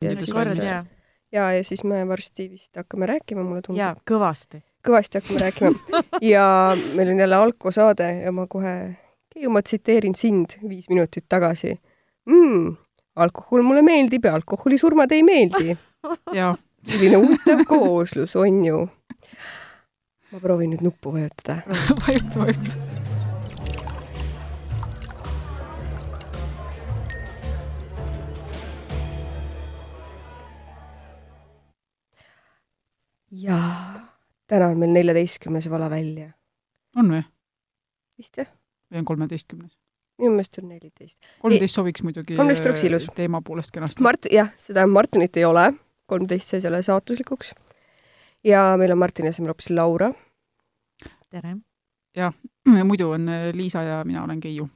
ja siis- jaa, ja, ja siis me varsti vist hakkame rääkima, mulle tundub jaa, kõvasti. kõvasti hakkame rääkima ja meil on jälle alkosaade ja ma kohe, Keiu, ma tsiteerin sind viis minutit tagasi mm,. alkohol mulle meeldib ja alkoholisurmad ei meeldi. ja selline huvitav kooslus on ju. ma proovin nüüd nuppu vajutada. vajuta, vajuta. Ja täna on meil neljateistkümnes vala välja. on või? vist jah? või on kolmeteistkümnes? minu meelest on neliteist. kolmteist sobiks muidugi kolmteist oleks ilus. äh, teema poolest kenasti. Mart, jah, seda Martinit ei ole, kolmteist sai selle saatuslikuks. ja meil on Martini asemel hoopis Laura. tere. muidu on äh, Liisa ja mina olen Keiu.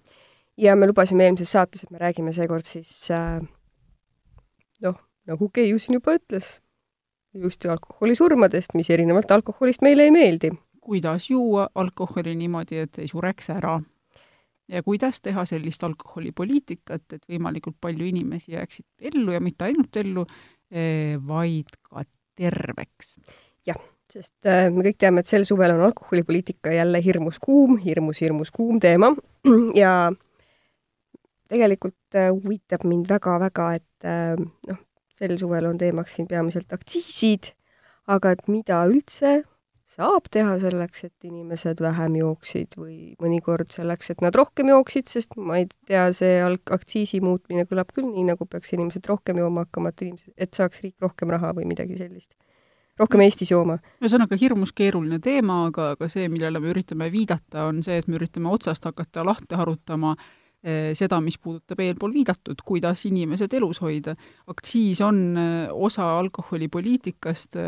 ja me lubasime eelmises saates, et me räägime seekord siis äh, noh, nagu Keiu siin juba ütles, just alkoholisurmadest, mis erinevalt alkoholist meile ei meeldi. kuidas juua alkoholi niimoodi, et ei sureks ära ja kuidas teha sellist alkoholipoliitikat, et võimalikult palju inimesi jääksid ellu ja mitte ainult ellu, vaid ka terveks. sest äh, me kõik teame, et sel suvel on alkoholipoliitika jälle hirmus kuum, hirmus, hirmus kuum teema ja tegelikult äh, huvitab mind väga-väga, et noh, sel suvel on teemaks siin peamiselt aktsiisid, aga et mida üldse saab teha selleks, et inimesed vähem jooksid või mõnikord selleks, et nad rohkem jooksid, sest ma ei tea, see alg-, aktsiisi muutmine kõlab küll nii, nagu peaks inimesed rohkem jooma hakkama, et inimesed, et saaks riik rohkem raha või midagi sellist. rohkem Eestis jooma. ühesõnaga hirmus keeruline teema, aga, aga see, millele me üritame viidata, on see, et me üritame otsast hakata lahti harutama eh, seda, mis puudutab eelpool viidatud, kuidas inimesed elus hoida. aktsiis on eh, osa alkoholipoliitikast,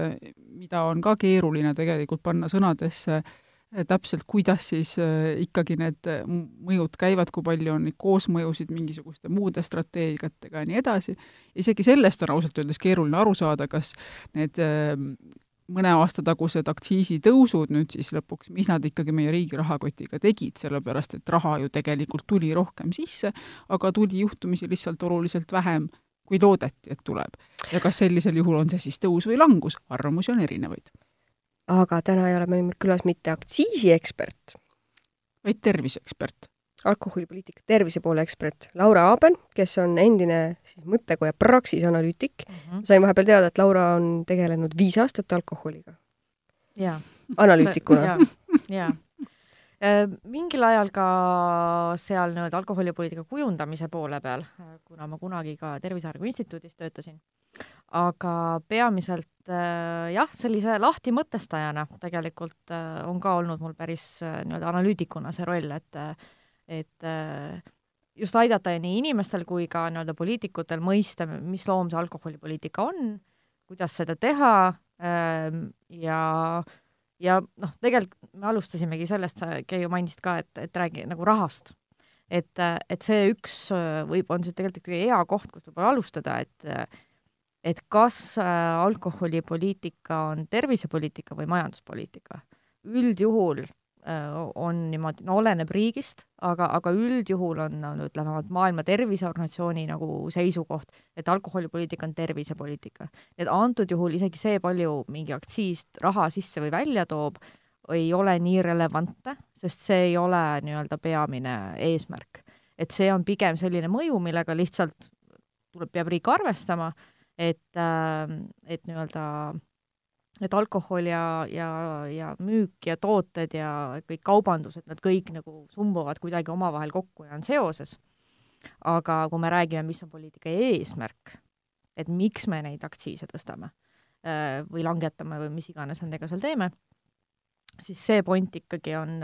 mida on ka keeruline tegelikult panna sõnadesse eh, täpselt, kuidas siis eh, ikkagi need eh, mõjud käivad, kui palju on neid koosmõjusid mingisuguste muude strateegiatega ja nii edasi. isegi sellest on ausalt öeldes keeruline aru saada, kas need eh, mõne aasta tagused aktsiisitõusud nüüd siis lõpuks, mis nad ikkagi meie riigi rahakotiga tegid, sellepärast et raha ju tegelikult tuli rohkem sisse, aga tuli juhtumisi lihtsalt oluliselt vähem, kui loodeti, et tuleb. ja kas sellisel juhul on see siis tõus või langus, arvamusi on erinevaid. aga täna ei ole meil külas mitte aktsiisiekspert, vaid terviseekspert. Alkoholipoliitika tervise poole ekspert Laura Aaben, kes on endine siis mõttekoja Praxis analüütik. sain vahepeal teada, et Laura on tegelenud viis aastat alkoholiga, analüütikuna. jaa, jaa. mingil ajal ka seal nii-öelda alkoholipoliitika kujundamise poole peal, kuna ma kunagi ka Tervise Arengu Instituudis töötasin, aga peamiselt äh, jah, sellise lahti mõtestajana tegelikult äh, on ka olnud mul päris äh, nii-öelda analüütikuna see roll, et et äh, just aidata nii inimestel kui ka nii-öelda poliitikutel mõista, mis loom see alkoholipoliitika on, kuidas seda teha ähm, ja ja noh, tegelikult me alustasimegi sellest, sa, Keiu, mainisid ka, et, et räägi nagu rahast. et, et see üks äh, võib, on see tegelikult ikkagi hea koht, kust võib-olla alustada, et et kas äh, alkoholipoliitika on tervisepoliitika või majanduspoliitika. üldjuhul on niimoodi, no oleneb riigist, aga, aga üldjuhul on no, ütleme Maailma Terviseorganisatsiooni nagu seisukoht, et alkoholipoliitika on tervisepoliitika. et antud juhul isegi see, palju mingi aktsiist raha sisse või välja toob, ei ole nii relevantne, sest see ei ole nii-öelda peamine eesmärk. et see on pigem selline mõju, millega lihtsalt tuleb, peab riik arvestama, et, et nii-öelda et alkohol ja, ja, ja müük ja tooted ja kõik kaubandused, nad kõik nagu sumbuvad kuidagi omavahel kokku ja on seoses. aga kui me räägime, mis on poliitika eesmärk, et miks me neid aktsiise tõstame äh, või langetame või mis iganes nendega seal teeme, siis see point ikkagi on,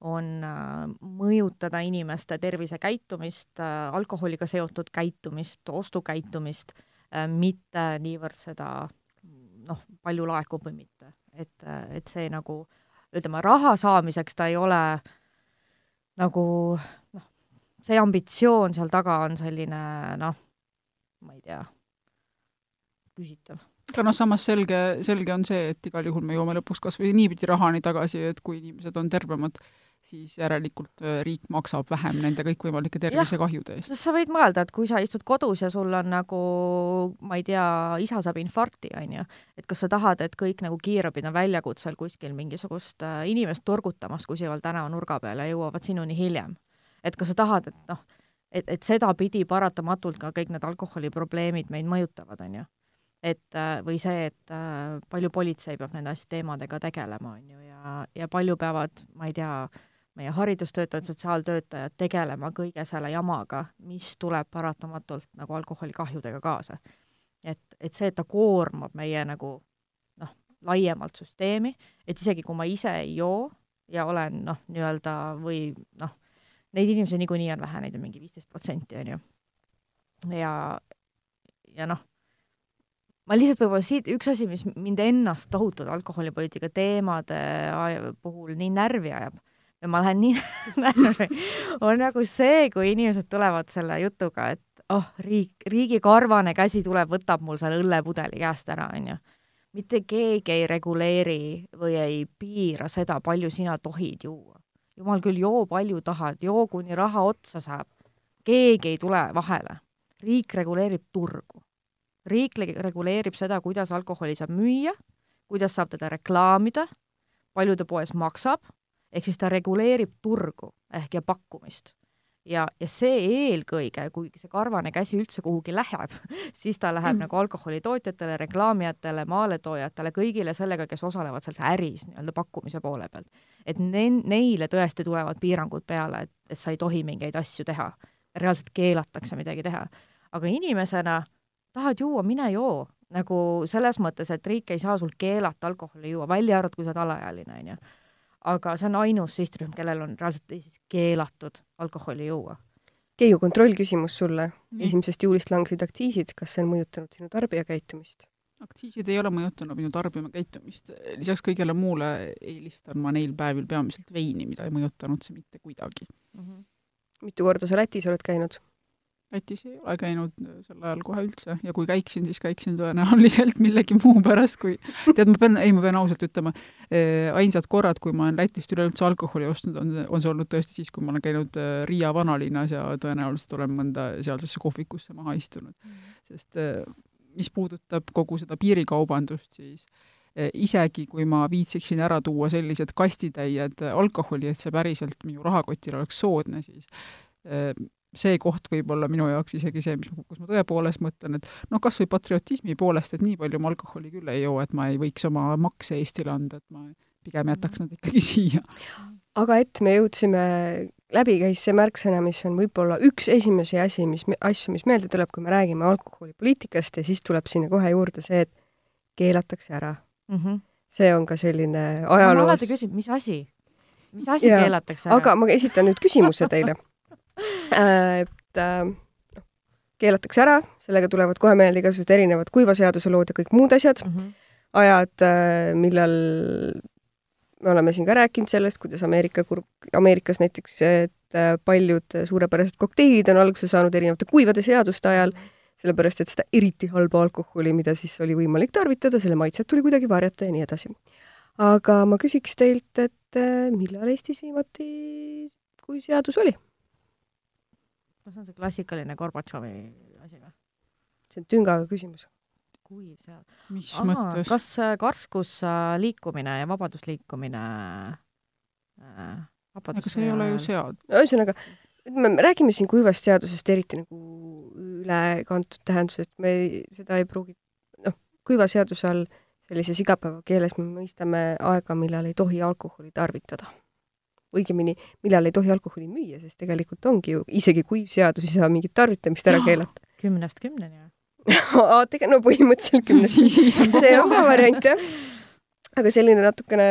on äh, mõjutada inimeste tervisekäitumist, alkoholiga seotud käitumist, ostukäitumist, mitte niivõrd seda noh, palju laekub või mitte, et, et see nagu ütleme, raha saamiseks ta ei ole nagu noh, see ambitsioon seal taga on selline noh, ma ei tea, küsitav. aga noh, samas selge, selge on see, et igal juhul me jõuame lõpuks kas või niipidi rahani tagasi, et kui inimesed on tervemad, siis järelikult äh, riik maksab vähem nende kõikvõimalike tervisekahjude eest. sa võid mõelda, et kui sa istud kodus ja sul on nagu, ma ei tea, isa saab infarkti, on ju, et kas sa tahad, et kõik nagu kiirabid on väljakutsel kuskil mingisugust äh, inimest turgutamas kuskil tänavanurga peal ja jõuavad sinuni hiljem. et kas sa tahad, et noh, et, et sedapidi paratamatult ka kõik need alkoholiprobleemid meid mõjutavad, on ju et äh, või see, et palju politsei peab nende asjade teemadega tegelema, on ju, ja, ja palju peavad, ma ei tea, meie haridustöötajad, sotsiaaltöötajad tegelema kõige selle jamaga, mis tuleb paratamatult nagu alkoholikahjudega kaasa. et, et see, et ta koormab meie nagu noh, laiemalt süsteemi, et isegi kui ma ise ei joo ja olen noh, nii-öelda või noh, neid inimesi niikuinii on vähe, neid on mingi viisteist protsenti, on ju. ja, ja noh, ma lihtsalt võib-olla siit, üks asi, mis mind ennast tohutult alkoholipoliitika teemade puhul nii närvi ajab ja ma lähen nii närvi, on nagu see, kui inimesed tulevad selle jutuga, et oh, riik, riigi karvane käsi tuleb, võtab mul selle õllepudeli käest ära, onju. mitte keegi ei reguleeri või ei piira seda, palju sina tohid juua. jumal küll, joo palju tahad, joo kuni raha otsa saab. keegi ei tule vahele. riik reguleerib turgu. riik reguleerib seda, kuidas alkoholi saab müüa, kuidas saab teda reklaamida, palju ta poes maksab ehk siis ta reguleerib turgu ehk ja pakkumist. ja, ja see eelkõige, kui see karvane käsi üldse kuhugi läheb, siis ta läheb mm. nagu alkoholitootjatele, reklaamijatele, maaletoojatele, kõigile sellega, kes osalevad selles äris nii-öelda pakkumise poole pealt. et ne-, neile tõesti tulevad piirangud peale, et, et sa ei tohi mingeid asju teha. reaalselt keelatakse midagi teha. aga inimesena tahad juua, mine joo nagu selles mõttes, et riik ei saa sul keelata alkoholi juua, välja arvatud, kui sa oled alaealine, on ju aga see on ainus sihtrühm, kellel on reaalselt siis keelatud alkoholi juua. Keiu, kontrollküsimus sulle. esimesest juulist langesid aktsiisid, kas see on mõjutanud sinu tarbijakäitumist? aktsiisid ei ole mõjutanud minu tarbijakäitumist, lisaks kõigele muule eelistan ma neil päevil peamiselt veini, mida ei mõjutanud see mitte kuidagi mm. -hmm. mitu korda sa Lätis oled käinud? Lätis ei ole käinud äh, sel ajal kohe üldse. Ja kui käiksin, siis käiksin tõenäoliselt millegi muu pärast, kui tead, ma pean, ei, ma pean ausalt ütlema, äh, ainsad korrad, kui ma olen Lätist üleüldse alkoholi ostnud, on, on see olnud tõesti siis, kui ma olen käinud äh, Riia vanalinnas ja tõenäoliselt olen mõnda sealsesse kohvikusse maha istunud. Mm.. sest mis puudutab kogu seda piirikaubandust, siis isegi kui ma viitsiksin ära tuua sellised kastitäied alkoholi, et see päriselt minu rahakotile oleks soodne, siis see koht võib olla minu jaoks isegi see, mis, kus ma tõepoolest mõtlen, et noh, kas või patriotismi poolest, et nii palju ma alkoholi küll ei joo, et ma ei võiks oma makse Eestile anda, et ma pigem jätaks nad ikkagi siia. aga et me jõudsime, läbi käis see märksõna, mis on võib-olla üks esimesi asi, mis, asju, mis meelde tuleb, kui me räägime alkoholipoliitikast ja siis tuleb sinna kohe juurde see, et keelatakse ära mm. -hmm. see on ka selline ajaloos ma alati küsin, mis asi? mis asi ja, keelatakse ära? aga ma esitan nüüd küsimuse teile et äh, noh, keelatakse ära, sellega tulevad kohe meelde igasugused erinevad kuivaseaduse lood ja kõik muud asjad mm, -hmm. ajad, äh, millal me oleme siin ka rääkinud sellest, kuidas Ameerika, Ameerikas näiteks, et paljud suurepärased kokteilid on alguse saanud erinevate kuivade seaduste ajal, sellepärast et seda eriti halba alkoholi, mida siis oli võimalik tarvitada, selle maitset tuli kuidagi varjata ja nii edasi. aga ma küsiks teilt, et millal Eestis viimati kui seadus oli? No see on see klassikaline Gorbatšovi asi või? see on tüngaga küsimus. kuiv seal. mis Aha, mõttes? kas äh, karskus liikumine ja vabadusliikumine äh, vabadus aga see ei ole ju sead-. ühesõnaga, me räägime siin kuivast seadusest eriti nagu ülekantud tähenduses, et me ei, seda ei pruugi, noh, kuiva seaduse all sellises igapäevakeeles me mõistame aega, millal ei tohi alkoholi tarvitada õigemini, millal ei tohi alkoholi müüa, sest tegelikult ongi ju, isegi kuiv seadus ei saa mingit tarvitamist ära keelata. kümnest kümneni või? tegelikult no põhimõtteliselt kümnest see on ka variant jah. aga selline natukene,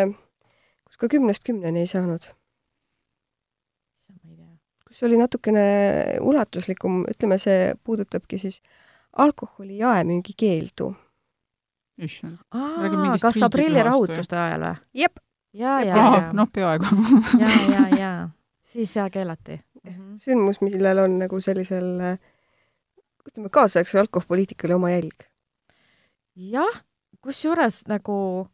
kus ka kümnest kümneni ei saanud. kus oli natukene ulatuslikum, ütleme, see puudutabki siis alkoholi jaemüügi keeldu. kas aprillirahutuste ajal või? jep ja, ja, ja. noh, peaaegu ja, ja, ja siis ja keelati mm. -hmm. sündmus, millel on nagu sellisel, ütleme, kaasaegsel alkoholipoliitikal oma jälg. jah, kusjuures nagu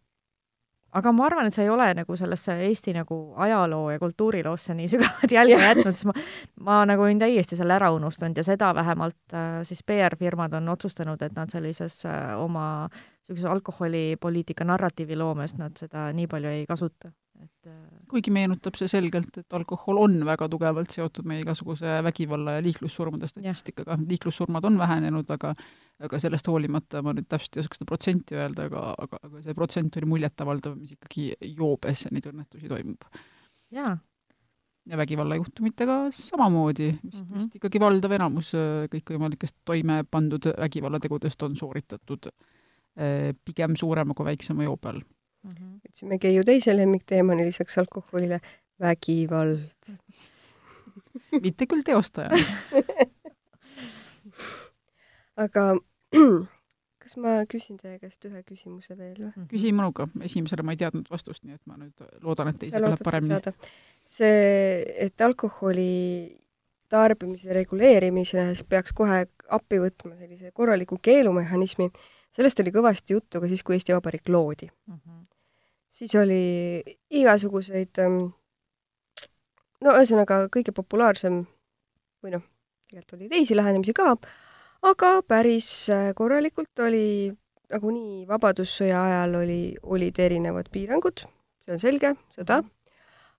aga ma arvan, et see ei ole nagu sellesse Eesti nagu ajaloo ja kultuuriloosse nii sügavat jälge jätnud, sest ma, ma nagu olin täiesti selle ära unustanud ja seda vähemalt äh, siis PR-firmad on otsustanud, et nad sellises äh, oma niisuguses alkoholipoliitika narratiivi loomes nad seda nii palju ei kasuta, et äh, kuigi meenutab see selgelt, et alkohol on väga tugevalt seotud meie igasuguse vägivalla ja liiklussurmade statistikaga. liiklussurmad on vähenenud, aga aga sellest hoolimata ma nüüd täpselt ei oska seda protsenti öelda, aga, aga, aga see protsent oli muljetavaldav, mis ikkagi joobes neid õnnetusi toimub. jaa. ja vägivallajuhtumitega samamoodi, vist mm, -hmm. vist ikkagi valdav enamus äh, kõikvõimalikest toime pandud vägivallategudest on sooritatud äh, pigem suurema kui väiksema joobe all mm. -hmm. ütlesimegi ju teise lemmikteemani lisaks alkoholile vägivald mitte küll teostaja aga kas ma küsin teie käest ühe küsimuse veel või? Mhm. küsi minuga, esimesele ma ei teadnud vastust, nii et ma nüüd loodan, et teisega läheb paremini. see, et alkoholi tarbimise reguleerimises peaks kohe appi võtma sellise korraliku keelumehhanismi, sellest oli kõvasti juttu ka siis, kui Eesti Vabariik loodi mm. -hmm. siis oli igasuguseid ähm, no ühesõnaga, kõige populaarsem või noh, tegelikult oli teisi lähenemisi ka, aga päris äh, korralikult oli nagunii Vabadussõja ajal oli, olid erinevad piirangud, see on selge, sõda,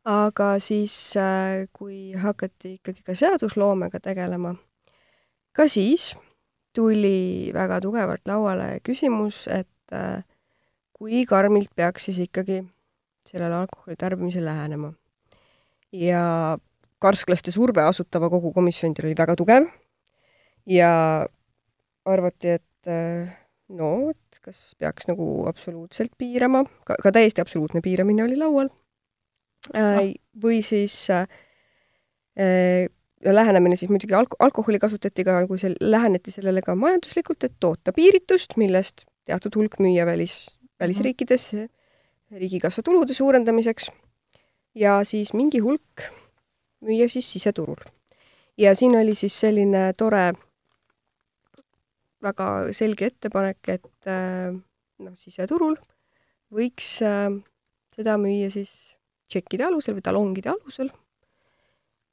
aga siis, äh, kui hakati ikkagi ka seadusloomega tegelema, ka siis tuli väga tugevalt lauale küsimus, et äh, kui karmilt peaks siis ikkagi sellele alkoholi tarbimisele lähenema. ja karsklaste surve Asutava Kogu komisjonidel oli väga tugev ja arvati, et äh, no vot, kas peaks nagu absoluutselt piirama, ka, ka täiesti absoluutne piiramine oli laual äh,. või siis äh, lähenemine siis muidugi alko-, alkoholi kasutati ka, kui seal läheneti sellele ka majanduslikult, et toota piiritust, millest teatud hulk müüa välis, välisriikidesse riigikassa tulude suurendamiseks. Ja siis mingi hulk müüa siis siseturul. ja siin oli siis selline tore väga selge ettepanek, et äh, noh, siseturul võiks äh, seda müüa siis tšekkide alusel või talongide alusel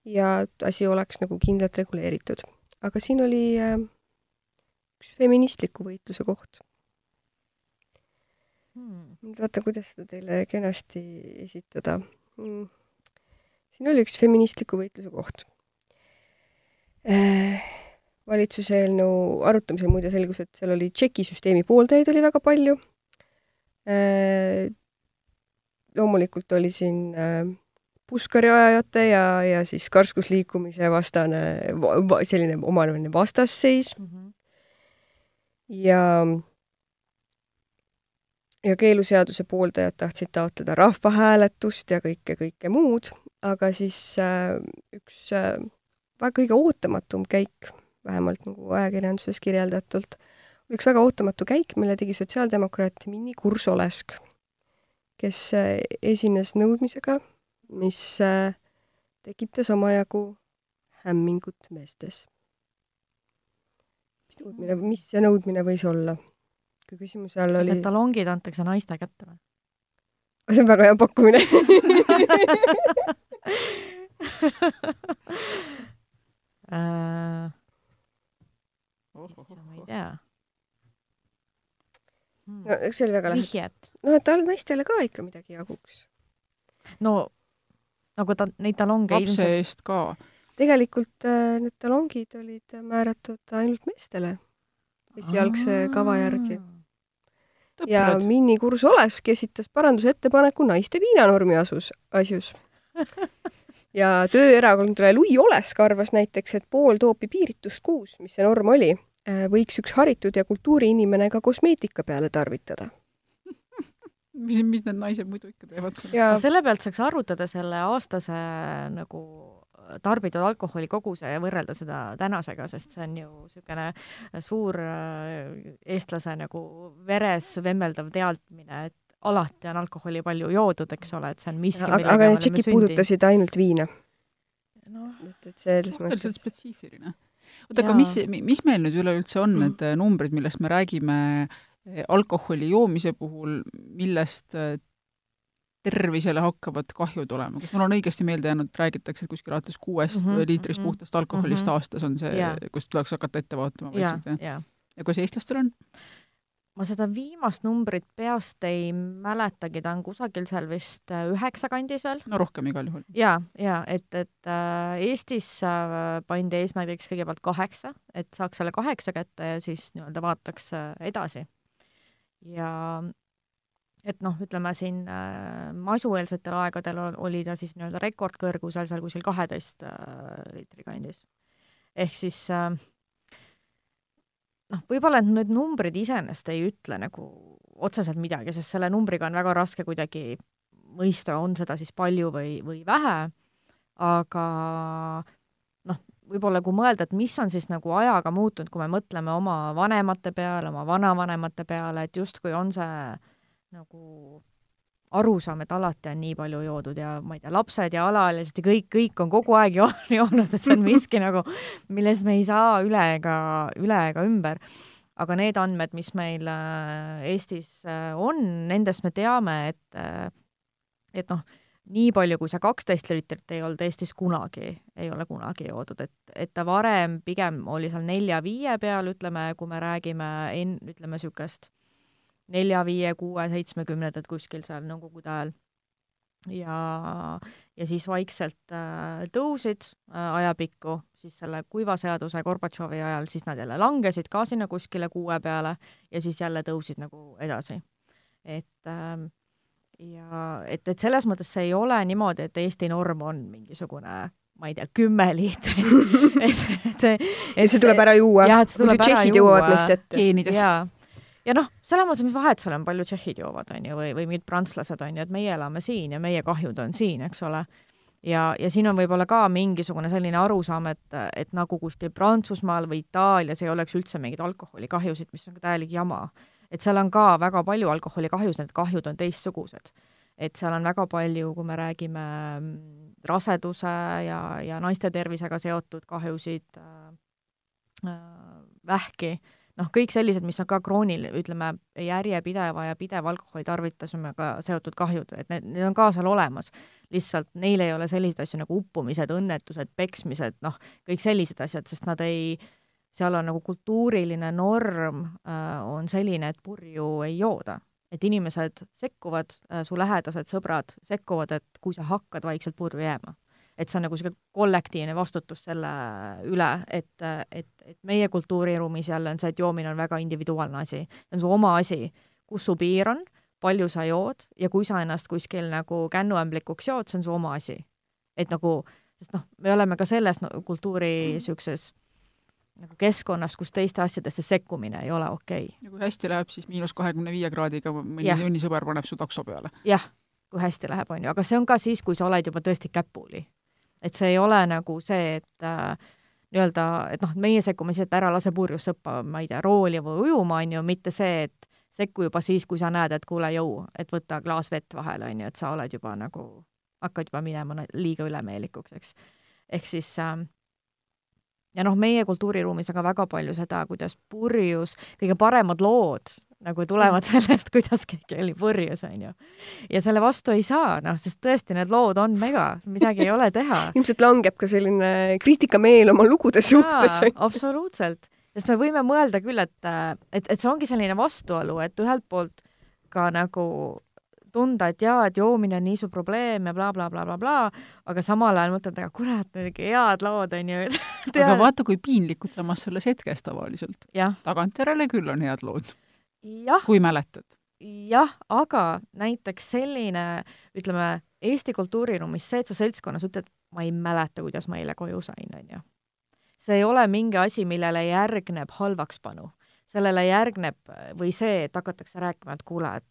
ja asi oleks nagu kindlalt reguleeritud. aga siin oli äh, üks feministliku võitluse koht. Hmm.. vaata, kuidas seda teile kenasti esitada. Hmm.. siin oli üks feministliku võitluse koht. Äh, valitsuse eelnõu arutamisel muide selgus, et seal oli tšekisüsteemi pooldajaid oli väga palju. Äh, loomulikult oli siin äh, puskari ajajate ja, ja siis karskusliikumise vastane, selline omavaheline vastasseis mm. -hmm. ja, ja keeluseaduse pooldajad tahtsid taotleda rahvahääletust ja kõike, kõike muud, aga siis äh, üks äh, väga kõige ootamatum käik vähemalt nagu ajakirjanduses kirjeldatult, üks väga ootamatu käik, mille tegi sotsiaaldemokraat Minni Kurs-Olesk, kes äh, esines nõudmisega, mis äh, tekitas omajagu hämmingut meestes. mis nõudmine, mis see nõudmine võis olla? kui küsimuse all oli et talongid antakse naiste kätte või? see on väga hea pakkumine äh, ma ei tea hmm.. no see oli väga lahe. vihjet. noh, et tal naistele ka ikka midagi jaguks. no nagu ta, neid talonge lapse ilmselt... eest ka. tegelikult äh, need talongid olid määratud ainult meestele esialgse kava järgi. ja Minni Kurs-Olesk esitas parandusettepaneku naiste viinanormi asus, asjus ja Tööerakondade Lui Olesk arvas näiteks, et pool toopi piiritust kuus, mis see norm oli, äh, võiks üks haritud ja kultuuriinimene ka kosmeetika peale tarvitada mis, mis need naised muidu ikka teevad seal? Ja... selle pealt saaks arvutada selle aastase nagu tarbitud alkoholi koguse ja võrrelda seda tänasega, sest see on ju niisugune suur äh, eestlase nagu veres vemmeldav teadmine, et alati on alkoholi palju joodud, eks ole, et see on miski, aga, aga need tšekid puudutasid ainult viina no,? et, et selles mõttes spetsiifiline. oota, aga mis, mis meil nüüd üleüldse on need mm. numbrid, millest me räägime eh, alkoholi joomise puhul, millest eh, tervisele hakkavad kahjud olema, kas mul on õigesti meelde jäänud, räägitakse, et kuskil alates kuuest mm -hmm, liitrist mm -hmm, puhtast alkoholist mm -hmm. aastas on see yeah., kust tuleks hakata ette vaatama vaikselt, jah yeah.? ja kuidas eestlastel on? ma seda viimast numbrit peast ei mäletagi, ta on kusagil seal vist äh, üheksa kandis veel. no rohkem igal juhul. ja, ja et, et äh, Eestis äh, pandi eesmärgiks kõigepealt kaheksa, et saaks selle kaheksa kätte ja siis nii-öelda vaataks äh, edasi. Ja et noh, ütleme siin äh, masueelsetel aegadel oli ta siis nii-öelda rekordkõrgusel seal kuskil kaheteist äh, liitri kandis. ehk siis äh, noh, võib-olla need numbrid iseenesest ei ütle nagu otseselt midagi, sest selle numbriga on väga raske kuidagi mõista, on seda siis palju või, või vähe, aga noh, võib-olla kui mõelda, et mis on siis nagu ajaga muutunud, kui me mõtleme oma vanemate peale, oma vanavanemate peale, et justkui on see nagu arusaam, et alati on nii palju joodud ja ma ei tea, lapsed ja alaealised ja kõik, kõik on kogu aeg jo joonud, et see on miski nagu, millest me ei saa üle ega, üle ega ümber. aga need andmed, mis meil äh, Eestis äh, on, nendest me teame, et äh, et noh, nii palju, kui see kaksteist liitrit ei olnud Eestis kunagi, ei ole kunagi joodud, et, et ta varem pigem oli seal nelja-viie peal, ütleme, kui me räägime en-, ütleme niisugust nelja, viie, kuue, seitsmekümnendad kuskil seal Nõukogude ajal. ja, ja siis vaikselt äh, tõusid äh, ajapikku, siis selle kuiva seaduse Gorbatšovi ajal, siis nad jälle langesid ka sinna kuskile kuue peale ja siis jälle tõusid nagu edasi. et äh, ja et, et selles mõttes see ei ole niimoodi, et Eesti norm on mingisugune ma ei tea, kümme liitrit et, et, et, et see tuleb ära juua. jah, et see tuleb ära juua. geenides. jaa ja noh, selles mõttes, mis vahet seal on, palju tšehhid joovad, on ju, või, või mingid prantslased, on ju, et meie elame siin ja meie kahjud on siin, eks ole. ja, ja siin on võib-olla ka mingisugune selline arusaam, et, et nagu kuskil Prantsusmaal või Itaalias ei oleks üldse mingeid alkoholikahjusid, mis on ka täielik jama. Et seal on ka väga palju alkoholikahjusid, need kahjud on teistsugused. et seal on väga palju, kui me räägime mm, raseduse ja, ja naiste tervisega seotud kahjusid äh,, äh, vähki äh,, noh, kõik sellised, mis on ka kroonil, ütleme, järjepideva ja pideva alkoholi tarvitusega seotud kahjud, et need, need on ka seal olemas. lihtsalt neil ei ole selliseid asju nagu uppumised, õnnetused, peksmised, noh, kõik sellised asjad, sest nad ei, seal on nagu kultuuriline norm äh, on selline, et purju ei jooda. et inimesed sekkuvad äh,, su lähedased sõbrad sekkuvad, et kui sa hakkad vaikselt purju jääma et see on nagu niisugune kollektiivne vastutus selle üle, et, et, et meie kultuuriruumis jälle on see, et joomine on väga individuaalne asi. see on su oma asi, kus su piir on, palju sa jood ja kui sa ennast kuskil nagu kännuämblikuks jood, see on su oma asi. et nagu, sest noh, me oleme ka selles no, kultuuri niisuguses nagu keskkonnas, kus teiste asjadesse sekkumine ei ole okei okay.. ja kui hästi läheb, siis miinus kahekümne viie kraadiga mõni junnisõber paneb su takso peale. jah, kui hästi läheb, on ju, aga see on ka siis, kui sa oled juba tõesti käpuli et see ei ole nagu see, et äh, nii-öelda, et noh, meie sekkume siis, et ära lase purjus sõppa, ma ei tea, rooli või ujuma, on ju, mitte see, et sekku juba siis, kui sa näed, et kuule, jõu, et võta klaas vett vahele, on ju, et sa oled juba nagu, hakkad juba minema liiga ülemeelikuks, eks. ehk siis äh, ja noh, meie kultuuriruumis on ka väga palju seda, kuidas purjus kõige paremad lood nagu tulevad mm. sellest, kuidas keegi oli purjus, onju. ja selle vastu ei saa, noh, sest tõesti, need lood on mega, midagi ei ole teha ilmselt langeb ka selline kriitikameel oma lugude suhtes. absoluutselt, sest me võime mõelda küll, et, et, et see ongi selline vastuolu, et ühelt poolt ka nagu tunda, et jaa, et joomine on nii suur probleem ja blablabla bla, bla, bla, bla, aga samal ajal mõtled, aga kurat, head lood on ju aga vaata, kui piinlikud samas selles hetkes tavaliselt. tagantjärele küll on head lood kui mäletad? jah, aga näiteks selline, ütleme, Eesti kultuuriruumis see, et sa seltskonnas ütled, ma ei mäleta, kuidas ma eile koju sain, on ju. see ei ole mingi asi, millele järgneb halvakspanu. sellele järgneb või see, et hakatakse rääkima, et kuule, et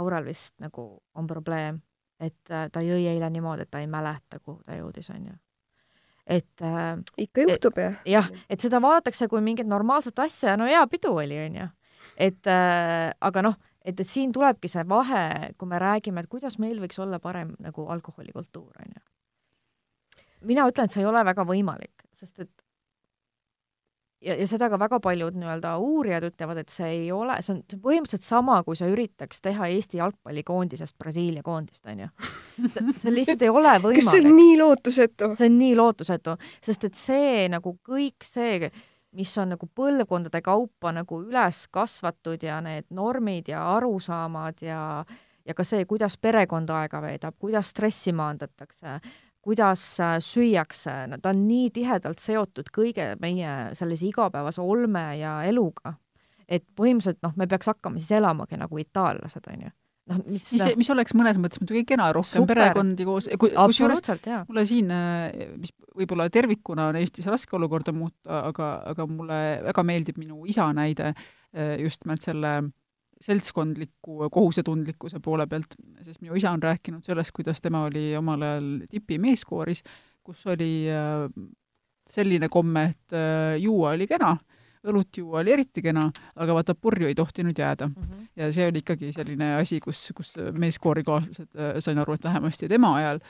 Laural vist nagu on probleem, et äh, ta jõi eile niimoodi, et ta ei mäleta, kuhu ta jõudis, on ju et äh, ikka juhtub jah? jah, et seda vaadatakse kui mingit normaalset asja, no hea pidu oli, on ju et äh, aga noh, et, et siin tulebki see vahe, kui me räägime, et kuidas meil võiks olla parem nagu alkoholikultuur, on ju. mina ütlen, et see ei ole väga võimalik, sest et ja, ja seda ka väga paljud nii-öelda uurijad ütlevad, et see ei ole, see on, põhimõtteliselt sama, kui sa üritaks teha Eesti jalgpallikoondisest Brasiilia koondist, on ju. see, see lihtsalt ei ole võimalik. kas see on nii lootusetu? see on nii lootusetu, sest et see nagu kõik see, mis on nagu põlvkondade kaupa nagu üles kasvatud ja need normid ja arusaamad ja ja ka see, kuidas perekond aega veedab, kuidas stressi maandatakse, kuidas äh, süüakse, ta on nii tihedalt seotud kõige meie sellise igapäevase olme ja eluga, et põhimõtteliselt noh, me peaks hakkama siis elamagi nagu itaallased, on ju. Noh, mis mis, mis oleks mõnes mõttes muidugi kena, rohkem Super. perekondi koos, kusjuures mulle siin, äh, mis võib-olla tervikuna on Eestis raske olukorda muuta, aga, aga mulle väga meeldib minu isa näide äh, just nimelt selle seltskondliku kohusetundlikkuse poole pealt, sest minu isa on rääkinud sellest, kuidas tema oli omal ajal tipi meeskooris, kus oli äh, selline komme, et äh, juua oli kena, õlut juua oli eriti kena, aga vaata, purju ei tohtinud jääda mm. -hmm. ja see oli ikkagi selline asi, kus, kus meeskoorikaaslased, äh, sain aru, et vähemasti tema ajal,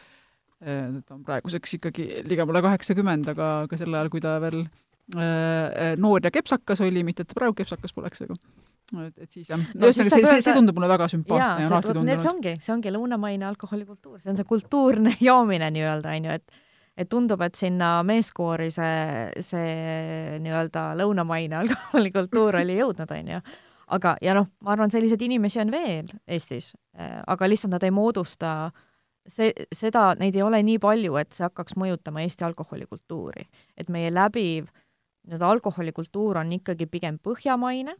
ta on praeguseks ikkagi ligemale kaheksakümmend, aga, aga sel ajal, kui ta veel noor ja kepsakas oli, mitte et ta praegu kepsakas poleks, aga et, et siis jah no,, ühesõnaga see, see, see tundub mulle väga sümpaatne ja alati tundunud. see ongi, see ongi lõunamaine alkoholikultuur, see on see kultuurne joomine nii-öelda, on ju, et et tundub, et sinna meeskoori see, see nii-öelda lõunamaine alkoholikultuur oli jõudnud, on ju. aga, ja noh, ma arvan, selliseid inimesi on veel Eestis, aga lihtsalt nad ei moodusta see, seda, neid ei ole nii palju, et see hakkaks mõjutama Eesti alkoholikultuuri. et meie läbiv nii-öelda alkoholikultuur on ikkagi pigem põhjamaine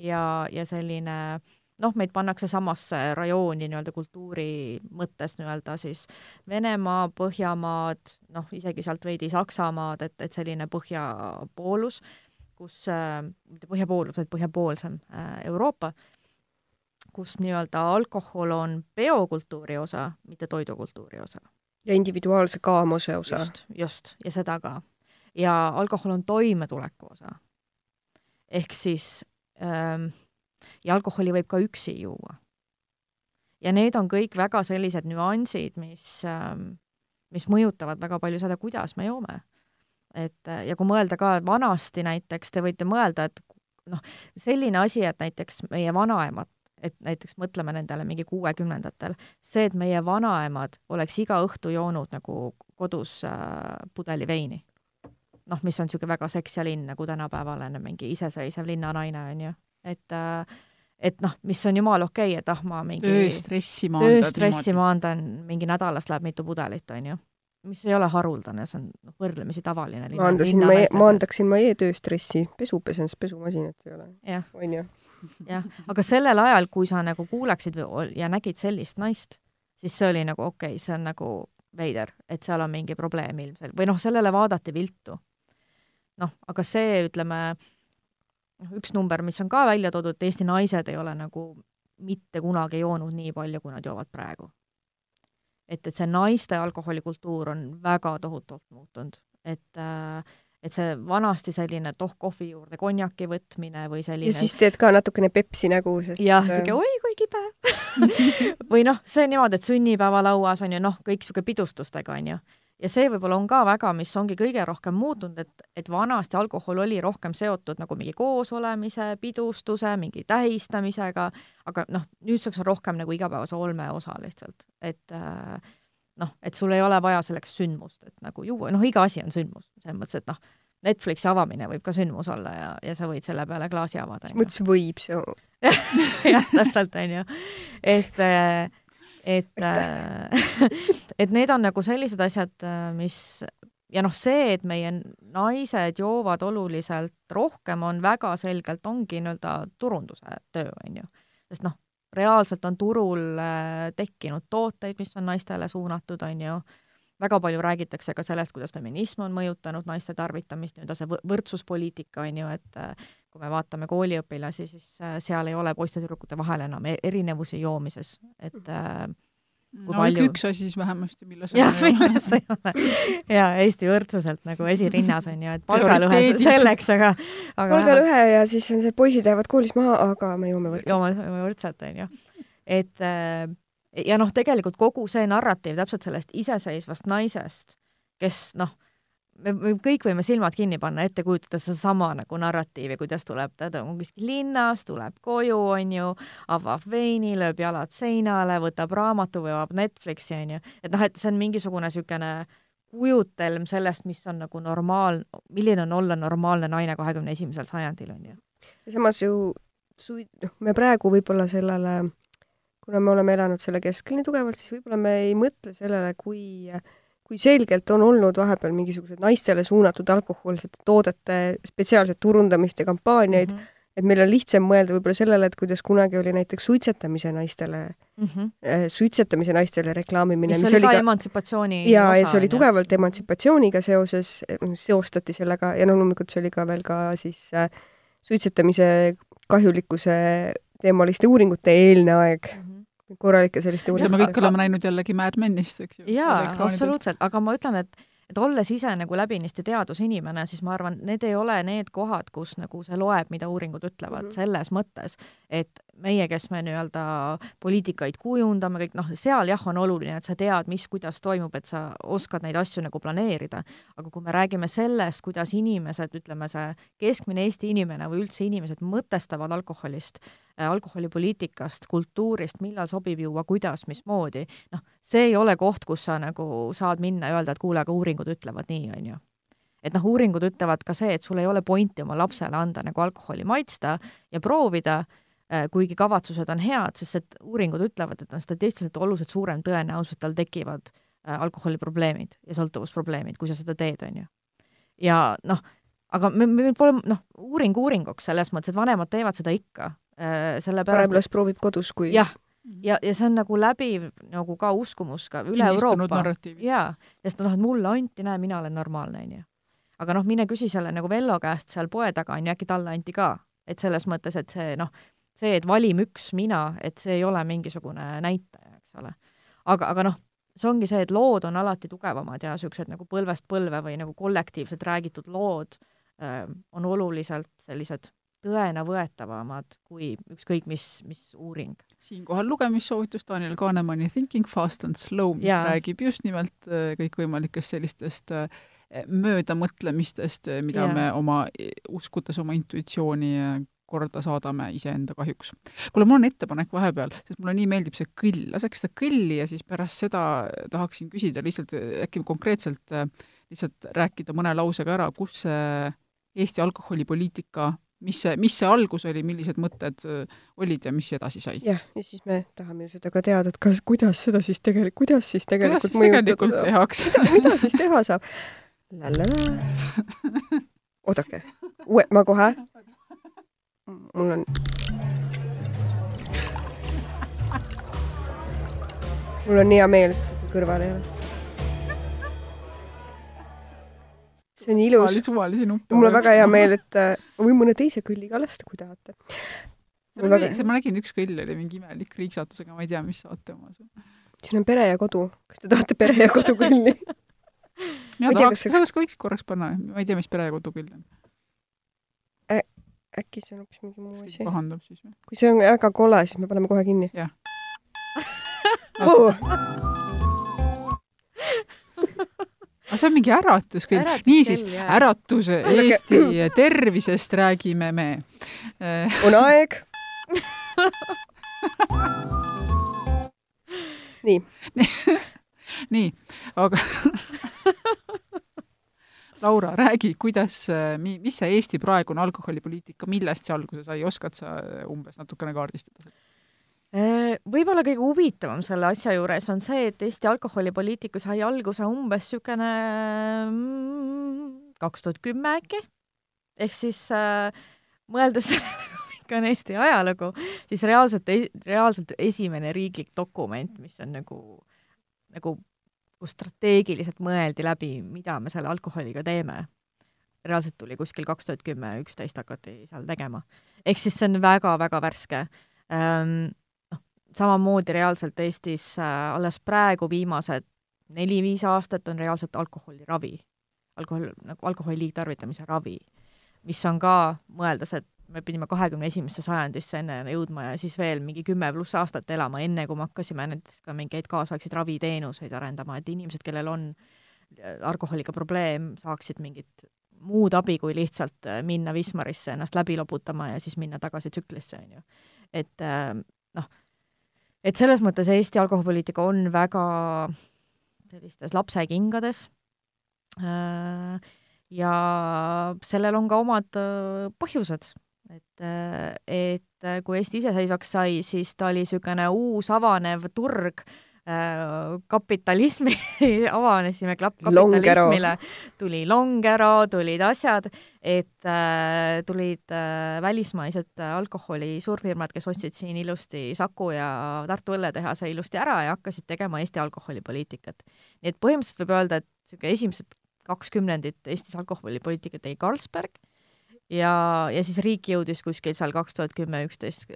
ja, ja selline noh, meid pannakse samasse rajooni nii-öelda kultuuri mõttes nii-öelda siis Venemaa, Põhjamaad, noh, isegi sealt veidi Saksamaad, et, et selline põhjapoolus, kus äh,, mitte põhjapoolus, vaid põhjapoolsem äh, Euroopa, kus nii-öelda alkohol on peokultuuri osa, mitte toidukultuuri osa. ja individuaalse kaamuse osa. just, just, ja seda ka. ja alkohol on toimetuleku osa. ehk siis ja alkoholi võib ka üksi juua. ja need on kõik väga sellised nüansid, mis, mis mõjutavad väga palju seda, kuidas me joome. et ja kui mõelda ka vanasti näiteks, te võite mõelda, et noh, selline asi, et näiteks meie vanaemad, et näiteks mõtleme nendele mingi kuuekümnendatel, see, et meie vanaemad oleks iga õhtu joonud nagu kodus äh, pudeli veini noh, mis on niisugune väga seks ja linn, nagu tänapäevane mingi iseseisev linnanaine, on ju. et äh, et noh, mis on jumala okei okay,, et ah, ma mingi tööstressi maandad tööstressi maandan, mingi nädalas läheb mitu pudelit, on ju. mis ei ole haruldane, see on noh, võrdlemisi tavaline. maandasin ma e, maandaksin ma e-tööstressi, pesu pesen, sest pesumasinat ei ole. on ju? jah, aga sellel ajal, kui sa nagu kuuleksid või, ja nägid sellist naist, siis see oli nagu okei okay,, see on nagu veider, et seal on mingi probleem ilmselt või noh, sellele vaadati viltu noh, aga see, ütleme, noh, üks number, mis on ka välja toodud, et Eesti naised ei ole nagu mitte kunagi joonud nii palju, kui nad joovad praegu. et, et see naiste alkoholikultuur on väga tohutult muutunud, et äh, et see vanasti selline toh kohvi juurde konjaki võtmine või selline ja siis teed ka natukene Pepsi nägu, jah, siuke oi kui kibe! Või noh, see niimoodi, et sünnipäevalauas on ju noh, kõik sihuke pidustustega on ju ja see võib-olla on ka väga, mis ongi kõige rohkem muutunud, et, et vanasti alkohol oli rohkem seotud nagu mingi koosolemise, pidustuse, mingi tähistamisega, aga noh, nüüdseks on rohkem nagu igapäevase olme osa lihtsalt, et äh, noh, et sul ei ole vaja selleks sündmust, et nagu juua, noh, iga asi on sündmus, selles mõttes, et noh, Netflixi avamine võib ka sündmus olla ja, ja sa võid selle peale klaasi avada. mõttes võib see jah, täpselt, on ju. et äh, et, äh, et need on nagu sellised asjad, äh, mis ja noh, see, et meie naised joovad oluliselt rohkem, on väga selgelt, ongi nii-öelda turunduse töö, on ju. sest noh, reaalselt on turul äh, tekkinud tooteid, mis on naistele suunatud, on ju, väga palju räägitakse ka sellest, kuidas feminism on mõjutanud naiste tarvitamist, nii-öelda see võrdsuspoliitika, on ju, et kui me vaatame kooliõpilasi, siis äh, seal ei ole poiste-tüdrukute vahel enam e-, erinevusi joomises, et äh, no palju... üks asi siis vähemasti, milles jah, milles ei ole. jaa, Eesti võrdsuselt nagu esirinnas on ju, et palgalõhe selleks, aga, aga palgalõhe ja siis on see, poisid jäävad koolis maha, aga me joome võrdselt. joome, joome võrdselt, on ju. et äh, ja noh, tegelikult kogu see narratiiv täpselt sellest iseseisvast naisest, kes noh, me, me kõik võime silmad kinni panna, ette kujutada sedasama nagu narratiivi, kuidas tuleb, ta on kuskil linnas, tuleb koju, on ju, avab veini, lööb jalad seinale, võtab raamatu või avab Netflixi, on ju. et noh, et see on mingisugune niisugune kujutelm sellest, mis on nagu normaal, milline on olla normaalne naine kahekümne esimesel sajandil, on ju. samas ju sui-, noh, me praegu võib-olla sellele, kuna me oleme elanud selle keskel nii tugevalt, siis võib-olla me ei mõtle sellele, kui kui selgelt on olnud vahepeal mingisugused naistele suunatud alkohoolsete toodete spetsiaalset turundamist ja kampaaniaid mm, -hmm et meil on lihtsam mõelda võib-olla sellele, et kuidas kunagi oli näiteks suitsetamise naistele mm, -hmm. suitsetamise naistele reklaamimine. mis oli ka, ka emantsipatsiooni jaa, ja see oli tugevalt emantsipatsiooniga seoses, seostati sellega ja noh, loomulikult see oli ka veel ka siis äh, suitsetamise kahjulikkuse teemaliste uuringute eelne aeg mm. Korralikke selliste mida me kõik oleme näinud jällegi Mad Menist, eks ju. jaa, absoluutselt, aga ma ütlen, et et olles ise nagu läbinisti teadusinimene, siis ma arvan, need ei ole need kohad, kus nagu see loeb, mida uuringud ütlevad mm, -hmm. selles mõttes, et meie, kes me nii-öelda poliitikaid kujundame, kõik noh, seal jah, on oluline, et sa tead, mis, kuidas toimub, et sa oskad neid asju nagu planeerida. aga kui me räägime sellest, kuidas inimesed, ütleme see keskmine Eesti inimene või üldse inimesed mõtestavad alkoholist, Äh, alkoholipoliitikast, kultuurist, millal sobib juua, kuidas, mismoodi, noh, see ei ole koht, kus sa nagu saad minna ja öelda, et kuule, aga uuringud ütlevad nii, on ju. et noh, uuringud ütlevad ka see, et sul ei ole pointi oma lapsele anda nagu alkoholi maitsta ja proovida, kuigi kavatsused on head, sest et uuringud ütlevad, et on statistiliselt oluliselt suurem tõenäosus, et tal tekivad äh, alkoholiprobleemid ja sõltuvusprobleemid, kui sa seda teed, on ju. ja noh, aga me, meil pole noh, uuring uuringuks selles mõttes, et vanemad teevad seda ikka, Äh, sellepärast parem las proovib kodus, kui jah, ja, ja see on nagu läbiv nagu ka uskumus ka üle Euroopa. jaa, sest noh, et mulle anti, näe, mina olen normaalne, onju. aga noh, mine küsi selle nagu Vello käest seal poe taga, onju, äkki talle anti ka. et selles mõttes, et see noh, see, et valim üks mina, et see ei ole mingisugune näitaja, eks ole. aga, aga noh, see ongi see, et lood on alati tugevamad ja niisugused nagu põlvest põlve või nagu kollektiivselt räägitud lood öö, on oluliselt sellised tõenavõetavamad kui ükskõik mis, mis uuring. siinkohal lugemissoovitus Daniel Kahnemani Thinking fast and slow, mis ja. räägib just nimelt äh, kõikvõimalikest sellistest äh, möödamõtlemistest, äh, mida ja. me oma, uskudes oma intuitsiooni korda saadame iseenda kahjuks. kuule, mul on ettepanek vahepeal, sest mulle nii meeldib see kõll, laseks seda kõlli ja siis pärast seda tahaksin küsida lihtsalt äkki konkreetselt lihtsalt rääkida mõne lausega ära, kus see Eesti alkoholipoliitika mis see, mis see algus oli, millised mõtted olid ja mis edasi sai? jah, ja siis me tahame ju seda ka teada, et kas, kuidas seda siis tegelikult, kuidas siis tegelikult kuidas siis tegelikult tehakse? mida, mida siis teha saab? oodake, uue, ma kohe, mul on mul on hea meel, et sa siin kõrval ei ole see on ilus. suvalisi nuppe. mul on väga hea meel, et äh, ma võin mõne teise kõlliga lasta, kui tahate. Väga... see, ma nägin, üks kõll oli mingi imelik riiksatusega, ma ei tea, mis saate omas on. siin on pere ja kodu. kas te tahate pere ja kodu kõlli? mina tahaks, kas võiks korraks panna, ma ei tea, mis pere ja kodu kõll on. Äkki see on hoopis mingi muu asi. pahandab siis või? kui see on väga kole, siis me paneme kohe kinni. jah aga see on mingi äratus küll. niisiis, äratuse Eesti tervisest räägime me. on aeg nii nii, aga Laura, räägi, kuidas, mis see Eesti praegune alkoholipoliitika, millest see alguse sai, oskad sa umbes natukene kaardistada? Äh, võib-olla kõige huvitavam selle asja juures on see, et Eesti alkoholipoliitika sai alguse umbes niisugune mm, kaks tuhat kümme äkki, ehk siis äh, mõeldes sellele, milline on Eesti ajalugu, siis reaalselt, reaalselt esimene riiklik dokument, mis on nagu, nagu kus strateegiliselt mõeldi läbi, mida me selle alkoholiga teeme. reaalselt tuli kuskil kaks tuhat kümme, üksteist hakati seal tegema. ehk siis see on väga-väga värske ähm, samamoodi reaalselt Eestis äh, alles praegu viimased neli-viis aastat on reaalselt alkoholiravi, alkohol, nagu alkoholi liigtarvitamise ravi, mis on ka, mõeldes, et me pidime kahekümne esimesse sajandisse enne jõudma ja siis veel mingi kümme pluss aastat elama, enne kui me hakkasime näiteks ka mingeid kaasaegseid raviteenuseid arendama, et inimesed, kellel on alkoholiga probleem, saaksid mingit muud abi, kui lihtsalt äh, minna Wismarisse ennast läbi loputama ja siis minna tagasi tsüklisse, on ju. et äh, noh, et selles mõttes Eesti alkoholipoliitika on väga sellistes lapsekingades äh, ja sellel on ka omad põhjused, et, et kui Eesti iseseisvaks sai, siis ta oli niisugune uus avanev turg äh, Äh, kapitalismi avanesime kapitalismile, tuli Longero, tulid asjad, et äh, tulid äh, välismaised alkoholi suurfirmad, kes ostsid siin ilusti Saku ja Tartu õlletehase ilusti ära ja hakkasid tegema Eesti alkoholipoliitikat. nii et põhimõtteliselt võib öelda, et niisugune esimesed kaks kümnendit Eestis alkoholipoliitikat tegi Carlsberg ja, ja siis riik jõudis kuskil seal kaks tuhat kümme, üksteist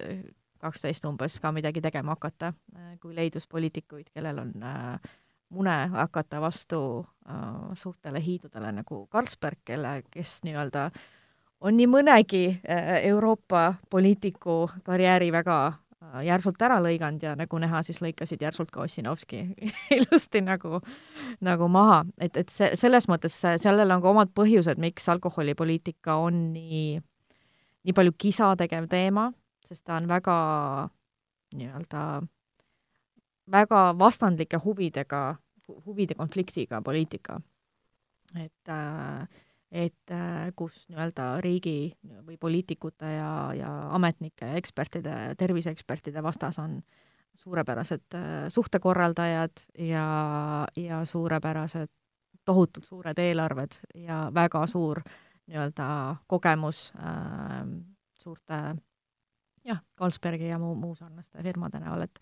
kaksteist umbes ka midagi tegema hakata, äh, kui leidus poliitikuid, kellel on äh, mune hakata vastu äh, suurtele hiidudele nagu Carlsberg, kelle, kes nii-öelda on nii mõnegi Euroopa poliitiku karjääri väga järsult ära lõiganud ja nagu näha, siis lõikasid järsult ka Ossinovski ilusti nagu, nagu maha, et, et see, selles mõttes sellel on ka omad põhjused, miks alkoholipoliitika on nii, nii palju kisa tegev teema sest ta on väga nii-öelda, väga vastandlike huvidega, huvide konfliktiga poliitika. et, et kus nii-öelda riigi või poliitikute ja, ja ametnike ekspertide, terviseekspertide vastas on suurepärased suhtekorraldajad ja, ja suurepärased tohutult suured eelarved ja väga suur nii-öelda kogemus äh, suurte jah, Carlsbergi ja muu, muu sarnaste firmade näol, et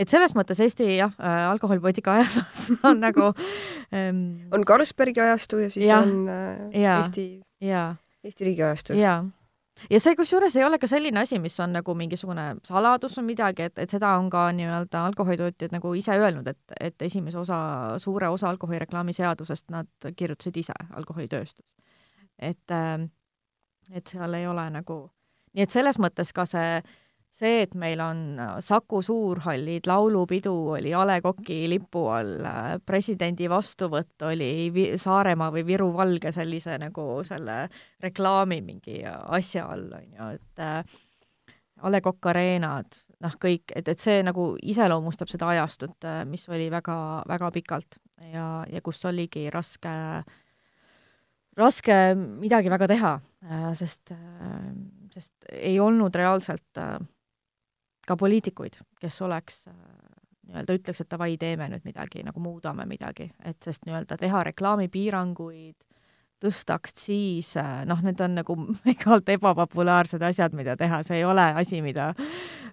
et selles mõttes Eesti jah äh,, alkoholipoliitika ajaloos on nagu ähm, on Carlsbergi ajastu ja siis ja, on äh, ja, Eesti, Eesti riigi ajastu. jaa ja see kusjuures ei ole ka selline asi, mis on nagu mingisugune saladus või midagi, et, et seda on ka nii-öelda alkoholitootjad nagu ise öelnud, et, et esimese osa, suure osa alkoholireklaami seadusest nad kirjutasid ise, alkoholitööstus. et, äh, et seal ei ole nagu nii et selles mõttes ka see, see, et meil on äh, Saku Suurhallid, laulupidu oli A Le Coq'i lipu all, äh, presidendi vastuvõtt oli Saaremaa või Viru Valge sellise nagu selle reklaami mingi asja all, on ju, et äh, A Le Coq areenad, noh, kõik, et, et see nagu iseloomustab seda ajastut, äh, mis oli väga, väga pikalt ja, ja kus oligi raske, raske midagi väga teha, sest sest ei olnud reaalselt äh, ka poliitikuid, kes oleks äh, nii-öelda ütleks, et davai, teeme nüüd midagi, nagu muudame midagi, et sest nii-öelda teha reklaamipiiranguid, tõsta aktsiise, noh, need on nagu igalt ebapopulaarsed asjad, mida teha, see ei ole asi, mida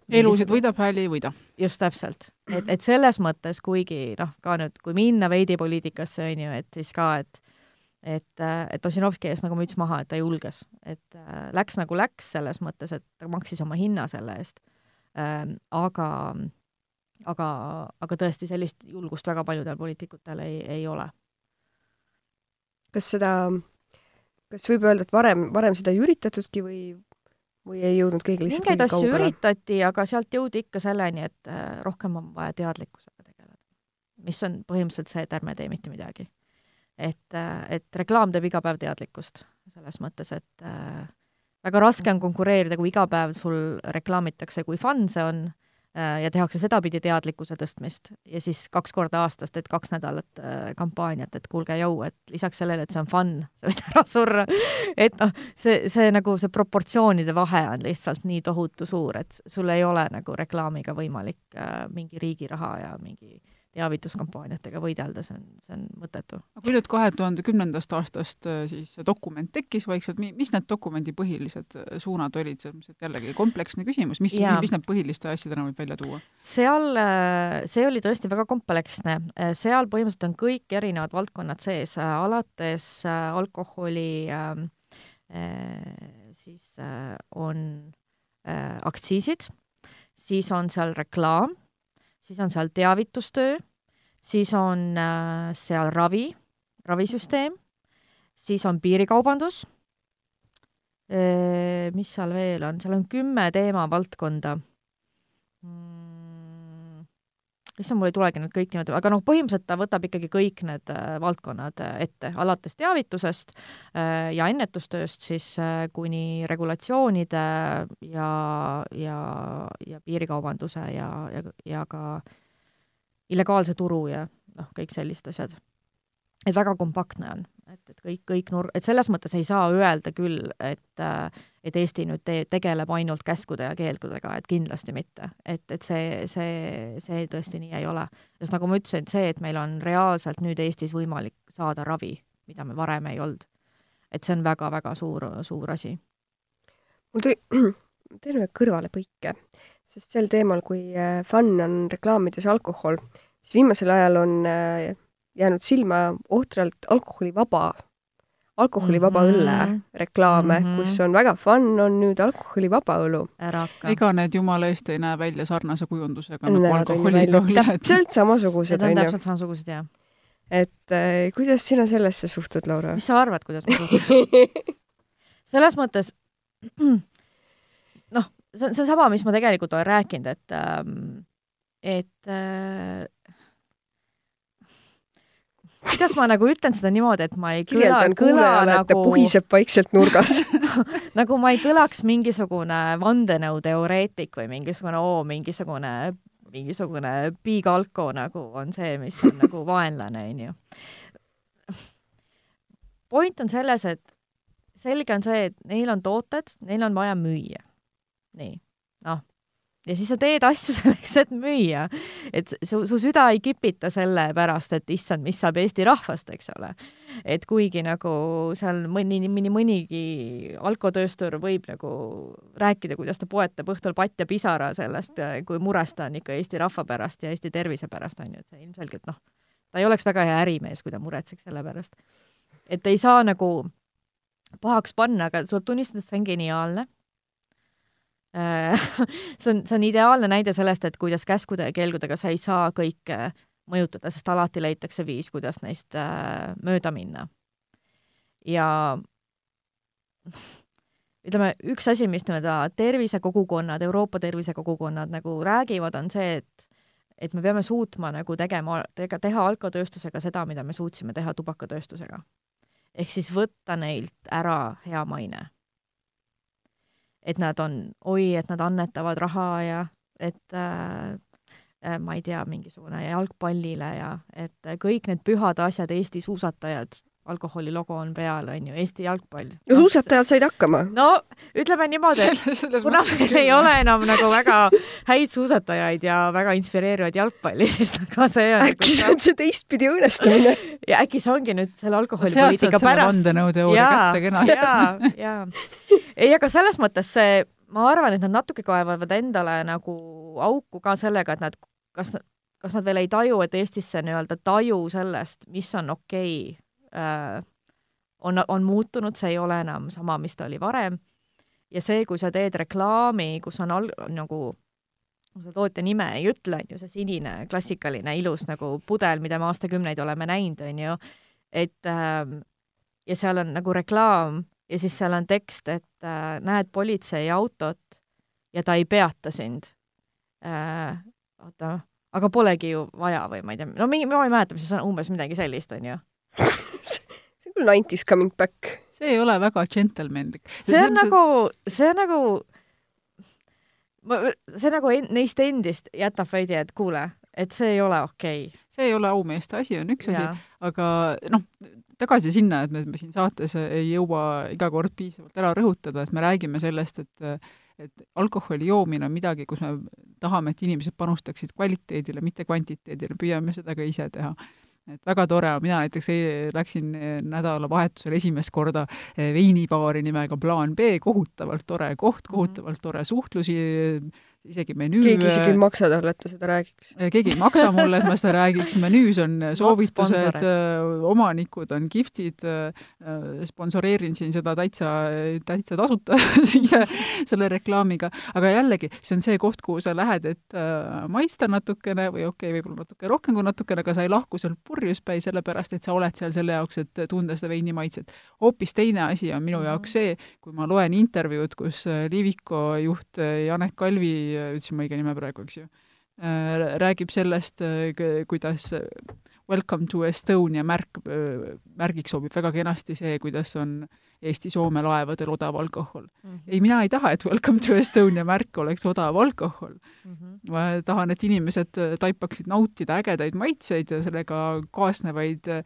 elusid võidab, hääli ei võida. just täpselt. et, et selles mõttes, kuigi noh, ka nüüd, kui minna veidi poliitikasse, on ju, et siis ka, et et, et Ossinovski ees nagu müts maha, et ta julges, et äh, läks nagu läks selles mõttes, et ta maksis oma hinna selle eest. Aga, aga, aga tõesti sellist julgust väga paljudel poliitikutel ei, ei ole. kas seda, kas võib öelda, et varem, varem seda ei üritatudki või, või ei jõudnud keegi lihtsalt mingeid asju üritati, aga sealt jõudi ikka selleni, et äh, rohkem on vaja teadlikkusega tegeleda. mis on põhimõtteliselt see, et ärme tee mitte midagi et, et reklaam teeb iga päev teadlikkust, selles mõttes, et äh, väga raske on konkureerida, kui iga päev sul reklaamitakse, kui fun see on äh, ja tehakse sedapidi teadlikkuse tõstmist. Ja siis kaks korda aastas teed kaks nädalat äh, kampaaniat, et kuulge, jõu, et lisaks sellele, et see on fun, sa võid ära surra, et noh, see, see nagu see proportsioonide vahe on lihtsalt nii tohutu suur, et sul ei ole nagu reklaamiga võimalik äh, mingi riigi raha ja mingi äh, teavituskampaaniatega võidelda, see on, see on mõttetu. aga kui nüüd kahe tuhande kümnendast aastast äh, siis see dokument tekkis vaikselt, mis need dokumendi põhilised äh, suunad olid, selles mõttes, et jällegi kompleksne küsimus, mis, mis need põhiliste asjadena võib välja tuua? seal, äh, see oli tõesti väga kompleksne, seal põhimõtteliselt on kõik erinevad valdkonnad sees, alates alkoholi äh, siis on aktsiisid, siis on seal reklaam siis on seal teavitustöö, siis on äh, seal ravi, ravisüsteem, siis on piirikaubandus, mis seal veel on, seal on kümme teemavaldkonda. Mm,. issand, mul ei tulegi nüüd kõik niimoodi, aga noh, põhimõtteliselt ta võtab ikkagi kõik need äh, valdkonnad äh, ette, alates teavitusest äh, ja ennetustööst siis äh, kuni regulatsioonide ja, ja, ja piirikaubanduse ja, ja, ja ka illegaalse turu ja noh, kõik sellised asjad. et väga kompaktne on, et, et kõik, kõik nur-, et selles mõttes ei saa öelda küll, et et Eesti nüüd te-, tegeleb ainult käskude ja keeldudega, et kindlasti mitte. et, et see, see, see tõesti nii ei ole. sest nagu ma ütlesin, see, et meil on reaalselt nüüd Eestis võimalik saada ravi, mida me varem ei olnud, et see on väga-väga suur, suur asi. mul tuli, ühe kõrvalepõike, sest sel teemal, kui äh, fun on reklaamides alkohol, siis viimasel ajal on äh, jäänud silma ohtralt alkoholivaba alkoholivaba mm -hmm. õlle reklaame mm, -hmm. kus on väga fun, on nüüd alkoholivaba õlu. ära hakka. ega need jumala eest ei näe välja sarnase kujundusega nagu alkoholiga õlled. täpselt samasugused, on ju. täpselt samasugused, jah. et äh, kuidas sina sellesse suhtud, Laura? mis sa arvad, kuidas ma suhtun selles mõttes see on seesama, mis ma tegelikult olen rääkinud, et ähm, et äh, kuidas ma nagu ütlen seda niimoodi, et ma ei kõla, kõla nagu puhiseb vaikselt nurgas nagu ma ei kõlaks mingisugune vandenõuteoreetik või mingisugune oo, mingisugune, mingisugune big alko nagu on see, mis on nagu vaenlane, onju. point on selles, et selge on see, et neil on tooted, neil on vaja müüa. Nii, noh ja siis sa teed asju selleks, et müüa. et su, su süda ei kipita selle pärast, et issand, mis saab Eesti rahvast, eks ole. et kuigi nagu seal mõni, mõni, mõnigi alkotööstur võib nagu rääkida, kuidas ta poetab õhtul patt ja pisara sellest, kui mures ta on ikka Eesti rahva pärast ja Eesti tervise pärast, on ju, et see ilmselgelt noh, ta ei oleks väga hea ärimees, kui ta muretseks selle pärast. et ei saa nagu pahaks panna, aga tuleb tunnistada, et see on geniaalne see on, see on ideaalne näide sellest, et kuidas käskude ja keelgudega sa ei saa kõike mõjutada, sest alati leitakse viis, kuidas neist äh, mööda minna. ja ütleme, üks asi, mis nii-öelda tervisekogukonnad, Euroopa tervisekogukonnad nagu räägivad, on see, et et me peame suutma nagu tegema, tega, teha alkotööstusega seda, mida me suutsime teha tubakatööstusega. ehk siis võtta neilt ära hea maine et nad on, oi, et nad annetavad raha ja et äh, äh, ma ei tea, mingisugune jalgpallile ja et kõik need pühad asjad, Eesti suusatajad alkoholi logo on peal, on ju, Eesti jalgpall. no suusatajad said hakkama. no ütleme niimoodi, et kuna meil ei ole enam nagu väga häid suusatajaid ja väga inspireerivaid jalgpalli, siis aga see on äkki see on see teistpidi õõnestamine? ja äkki see ongi nüüd selle alkoholipoliitika pärast. kenasti. jaa, jaa. ei, aga selles mõttes see, ma arvan, et nad natuke kaevavad endale nagu auku ka sellega, et nad, kas, kas nad veel ei taju, et Eestis see nii-öelda taju sellest, mis on okei okay, on, on muutunud, see ei ole enam sama, mis ta oli varem. ja see, kui sa teed reklaami, kus on al-, nagu seda tootja nime ei ütle, on ju, see sinine klassikaline ilus nagu pudel, mida me aastakümneid oleme näinud, on ju, et äh, ja seal on nagu reklaam ja siis seal on tekst, et äh, näed politseiautot ja ta ei peata sind äh,. oota, aga polegi ju vaja või ma ei tea, no mingi, ma ei mäleta, mis see on, umbes midagi sellist, on ju nineties coming back. see ei ole väga džentelmenlik. see on nagu, see on nagu, see nagu en, neist endist jätab veidi, et kuule, et see ei ole okei okay.. see ei ole aumeeste asi, on üks asi, aga noh, tagasi sinna, et me, me siin saates ei jõua iga kord piisavalt ära rõhutada, et me räägime sellest, et et alkoholi joomine on midagi, kus me tahame, et inimesed panustaksid kvaliteedile, mitte kvantiteedile, püüame seda ka ise teha et väga tore, mina näiteks läksin eh, nädalavahetusel esimest korda eh, veinibaari nimega Plaan B, kohutavalt tore koht, mhm. kohutavalt tore suhtlusi, isegi menüü keegi isegi ei maksa talle, et ta seda räägiks? keegi ei maksa mulle, et ma seda räägiks, menüüs on soovitused, omanikud on kihvtid, sponsoreerin siin seda täitsa, täitsa tasuta ise selle reklaamiga, aga jällegi, see on see koht, kuhu sa lähed, et maista natukene või okei okay,, võib-olla natuke rohkem kui natukene, aga sa ei lahku sealt purjuspäi, sellepärast et sa oled seal selle jaoks, et tunda seda veini maitset. hoopis teine asi on minu jaoks see, kui ma loen intervjuud, kus Liviko juht Janek Kalvi ütlesin ma õige nime praegu, eks ju? räägib sellest, kuidas Welcome to Estonia märk, märgiks sobib väga kenasti see, kuidas on Eesti-Soome laevadel odav alkohol mm. -hmm. ei, mina ei taha, et Welcome to Estonia märk oleks odav alkohol mm. -hmm. ma tahan, et inimesed taipaksid nautida ägedaid maitseid ja sellega kaasnevaid eh,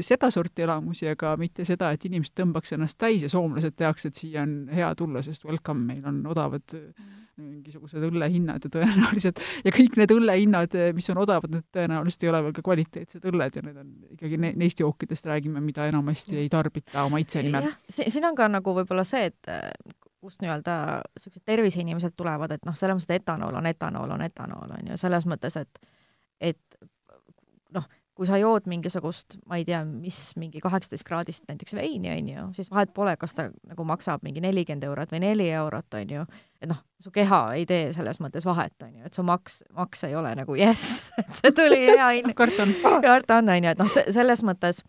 sedasorti elamusi, aga mitte seda, et inimesed tõmbaks ennast täis ja soomlased teaks, et siia on hea tulla, sest welcome, meil on odavad mm -hmm mingisugused õllehinnad ja tõenäoliselt, ja kõik need õllehinnad, mis on odavad, need tõenäoliselt ei ole veel ka kvaliteetsed õlled ja need on ikkagi ne-, neist jookidest räägime, mida enamasti ei tarbita maitse nimel. Siin on ka nagu võib-olla see, et kust nii-öelda niisugused terviseinimesed tulevad, et noh, selles mõttes, et etanool on etanool on etanool, on ju, selles mõttes, et et noh, kui sa jood mingisugust, ma ei tea, mis mingi kaheksateist kraadist näiteks veini, on ju, siis vahet pole, kas ta nagu maksab mingi nelikümmend eurot või neli eurot, on ju, et noh, su keha ei tee selles mõttes vahet, on ju, et su maks, maks ei ole nagu jess, et see tuli hea hind karton. karton, on ju, et noh, selles mõttes,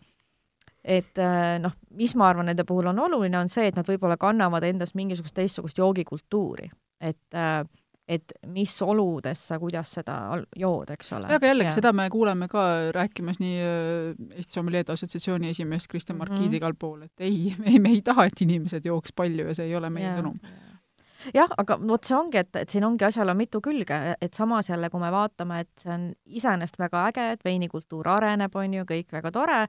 et äh, noh, mis ma arvan nende puhul on oluline, on see, et nad võib-olla kannavad endas mingisugust teistsugust joogikultuuri, et äh, et mis oludes sa, kuidas seda jood, eks ole. aga jällegi, seda me kuuleme ka rääkimas nii äh, Eesti Sommelierde Assotsiatsiooni esimeest Kristjan mhm. Markiid mm -hmm. igal pool, et ei, me, me ei taha, et inimesed jooks palju ja see ei ole meie ja, sõnum jah, aga vot see ongi, et, et siin ongi asjal on mitu külge, et samas jälle, kui me vaatame, et see on iseenesest väga äge, et veinikultuur areneb, on ju, kõik väga tore,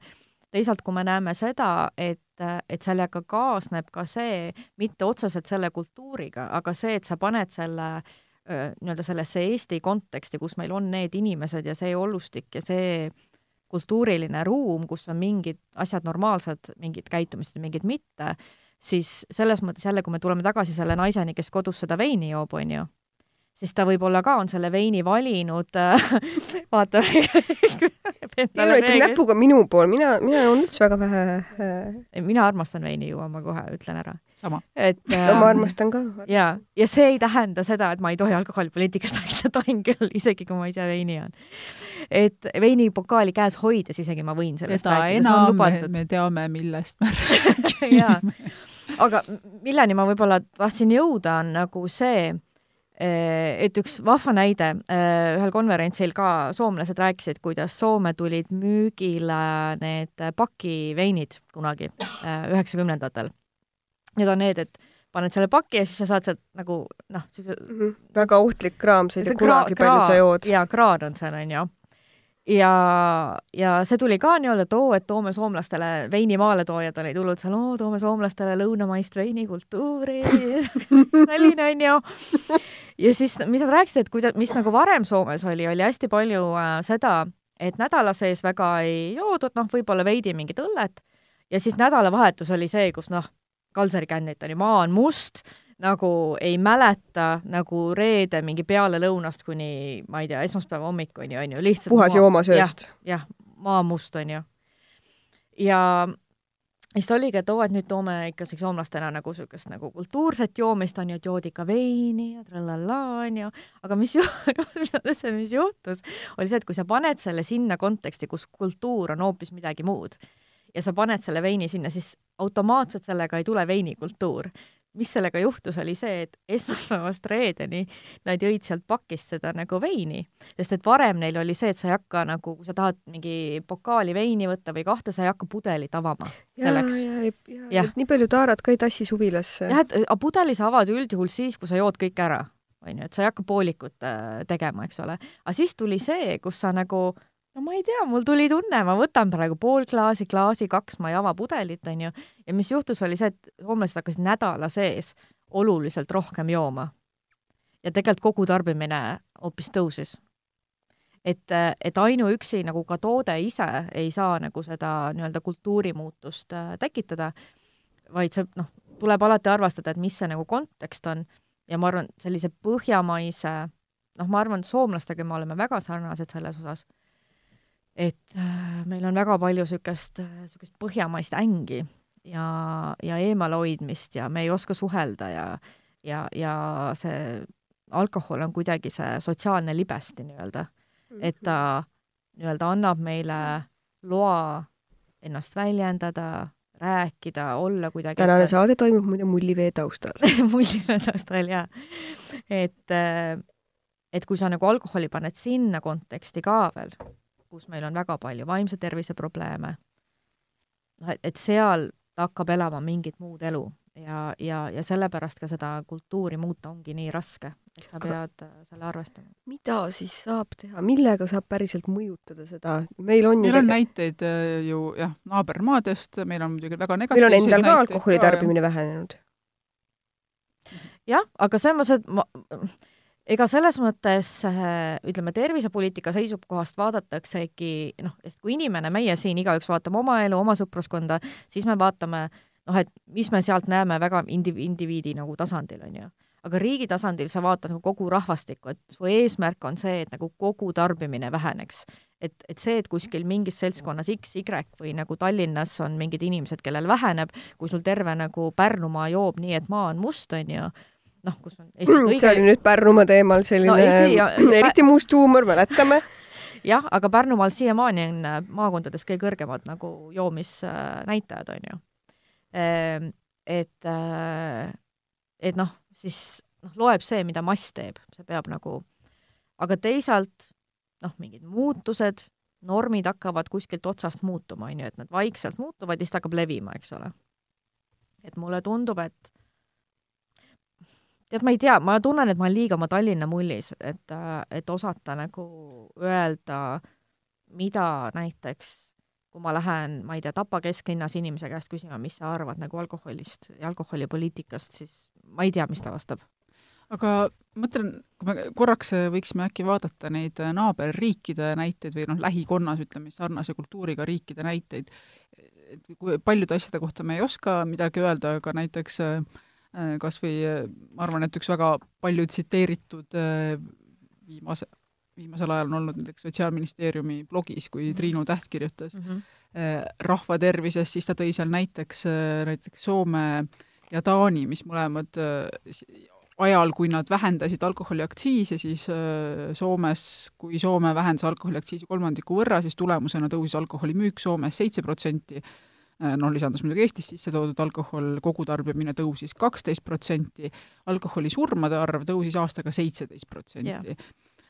teisalt, kui me näeme seda, et, et sellega kaasneb ka see, mitte otseselt selle kultuuriga, aga see, et sa paned selle nii-öelda sellesse Eesti konteksti, kus meil on need inimesed ja see olustik ja see kultuuriline ruum, kus on mingid asjad normaalsed, mingid käitumised mingid mitte, siis selles mõttes jälle, kui me tuleme tagasi selle naiseni, kes kodus seda veini joob, on ju, siis ta võib-olla ka on selle veini valinud vaata ta üritab näpuga minu pool, mina, mina joon üldse väga vähe äh.... mina armastan veini juua, ma kohe ütlen ära. et äh, no, ma armastan ka. ja, ja see ei tähenda seda, et ma ei tohi alkoholipoliitikast rääkida, tohin küll, isegi kui ma ise veini joon. et veinipokaali käes hoides isegi ma võin sellest seda rääkida. seda enam me, me teame, millest me räägime aga milleni ma võib-olla tahtsin jõuda, on nagu see et üks vahva näide, eh, ühel konverentsil ka soomlased rääkisid, kuidas Soome tulid müügile need pakiveinid kunagi eh, üheksakümnendatel. Need on need, et paned selle paki ja siis sa saad sealt nagu noh mm, -hmm. väga ohtlik kraam, sa ei tea kunagi, palju sa jood. jaa, kraan on seal, on ju ja, ja see tuli ka nii-öelda, et oo, et toome soomlastele, veini maaletoojad olid hullud seal, oo, toome soomlastele lõunamaist veinikultuuri selline onju. ja siis, mis nad rääkisid, et kuida-, mis nagu varem Soomes oli, oli hästi palju äh, seda, et nädala sees väga ei joodud, noh, võib-olla veidi mingit õllet ja siis nädalavahetus oli see, kus noh, kalsarikännit oli, maa on must nagu ei mäleta nagu reede mingi pealelõunast kuni ma ei tea, esmaspäeva hommikuni on ju, lihtsalt puhas joomasööst ja,. jah, maamust on ju. ja siis oligi, et oo, et nüüd toome ikka soomlastena nagu niisugust nagu kultuurset joomist, on ju, et joodi ikka veini ja trallallaa, on ju, aga mis ju-, mis juhtus, oli see, et kui sa paned selle sinna konteksti, kus kultuur on hoopis midagi muud, ja sa paned selle veini sinna, siis automaatselt sellega ei tule veinikultuur mis sellega juhtus, oli see, et esmaspäevast reedeni nad jõid sealt pakist seda nagu veini, sest et varem neil oli see, et sa ei hakka nagu, kui sa tahad mingi pokaali veini võtta või kahte, sa ei hakka pudelit avama selleks. ja, ja, ja, ja. nii palju taarat ka ei tassi suvilasse. jah, et pudeli sa avad üldjuhul siis, kui sa jood kõik ära, on ju, et sa ei hakka poolikut äh, tegema, eks ole. aga siis tuli see, kus sa nagu no ma ei tea, mul tuli tunne, ma võtan praegu pool klaasi, klaasi kaks, ma ei ava pudelit, onju. ja mis juhtus, oli see, et soomlased hakkasid nädala sees oluliselt rohkem jooma. ja tegelikult kogu tarbimine hoopis tõusis. et, et ainuüksi nagu ka toode ise ei saa nagu seda nii-öelda kultuurimuutust äh, tekitada, vaid see noh, tuleb alati arvestada, et mis see nagu kontekst on ja ma arvan, sellise põhjamaise, noh, ma arvan, soomlastega me oleme väga sarnased selles osas et äh, meil on väga palju niisugust, niisugust põhjamaist ängi ja, ja eemalhoidmist ja me ei oska suhelda ja, ja, ja see alkohol on kuidagi see sotsiaalne libesti nii-öelda, et ta nii-öelda annab meile loa ennast väljendada, rääkida, olla kuidagi tänane ette... saade toimub muide Mullivee taustal. Mullivee taustal, jaa. et äh, et kui sa nagu alkoholi paned sinna konteksti ka veel, kus meil on väga palju vaimse tervise probleeme, noh, et, et seal ta hakkab elama mingit muud elu ja, ja, ja sellepärast ka seda kultuuri muuta ongi nii raske, et sa pead Aga selle arvestama. mida siis saab teha, millega saab päriselt mõjutada seda, meil on meil ju on näiteid äh, ju jah, naabermaadest, meil on muidugi väga negatiivseid meil on endal ka alkoholi tarbimine vähenenud. jah, aga selles mõttes, et ma ega selles mõttes äh, ütleme, tervisepoliitika seisukohast vaadataksegi noh, sest kui inimene, meie siin igaüks vaatame oma elu, oma sõpruskonda, siis me vaatame noh, et mis me sealt näeme väga indiv-, indiviidi nagu tasandil, on ju. aga riigi tasandil sa vaatad nagu kogu rahvastikku, et su eesmärk on see, et nagu kogu tarbimine väheneks. et, et see, et kuskil mingis seltskonnas X, Y või nagu Tallinnas on mingid inimesed, kellel väheneb, kui sul terve nagu Pärnumaa joob nii, et maa on must, on ju, noh, kus on kõige see oli nüüd Pärnumaa teemal selline no, Eesti, ja, eriti must huumor, mäletame jah, aga Pärnumaal siiamaani on maakondades kõige kõrgemad nagu joomisnäitajad, on ju Ehm, et, äh, et noh, siis noh, loeb see, mida mass teeb, see peab nagu, aga teisalt noh, mingid muutused, normid hakkavad kuskilt otsast muutuma, on ju, et nad vaikselt muutuvad ja siis ta hakkab levima, eks ole. et mulle tundub, et tead, ma ei tea, ma tunnen, et ma olen liiga oma Tallinna mullis, et, et osata nagu öelda, mida näiteks kui ma lähen, ma ei tea, Tapa kesklinnas inimese käest küsima, mis sa arvad nagu alkoholist ja alkoholipoliitikast, siis ma ei tea, mis ta vastab. aga mõtlen, kui me korraks võiksime äkki vaadata neid naaberriikide näiteid või noh, lähikonnas, ütleme, sarnase kultuuriga riikide näiteid, et kui paljude asjade kohta me ei oska midagi öelda, aga näiteks äh, kas või ma arvan, et üks väga palju tsiteeritud äh, viimase, viimasel ajal on olnud näiteks Sotsiaalministeeriumi blogis, kui mhm. Triinu Täht kirjutas mm -hmm. rahva tervisest, siis ta tõi seal näiteks, äh, näiteks Soome ja Taani, mis mõlemad äh, ajal, kui nad vähendasid alkoholiaktsiise, siis Soomes, kui Soome vähendas alkoholiaktsiisi kolmandiku võrra, siis tulemusena tõusis alkoholi müük Soomes seitse protsenti, noh, lisandus muidugi Eestis sisse toodud alkohol, kogutarbimine tõusis kaksteist protsenti, alkoholisurmade arv tõusis aastaga seitseteist protsenti.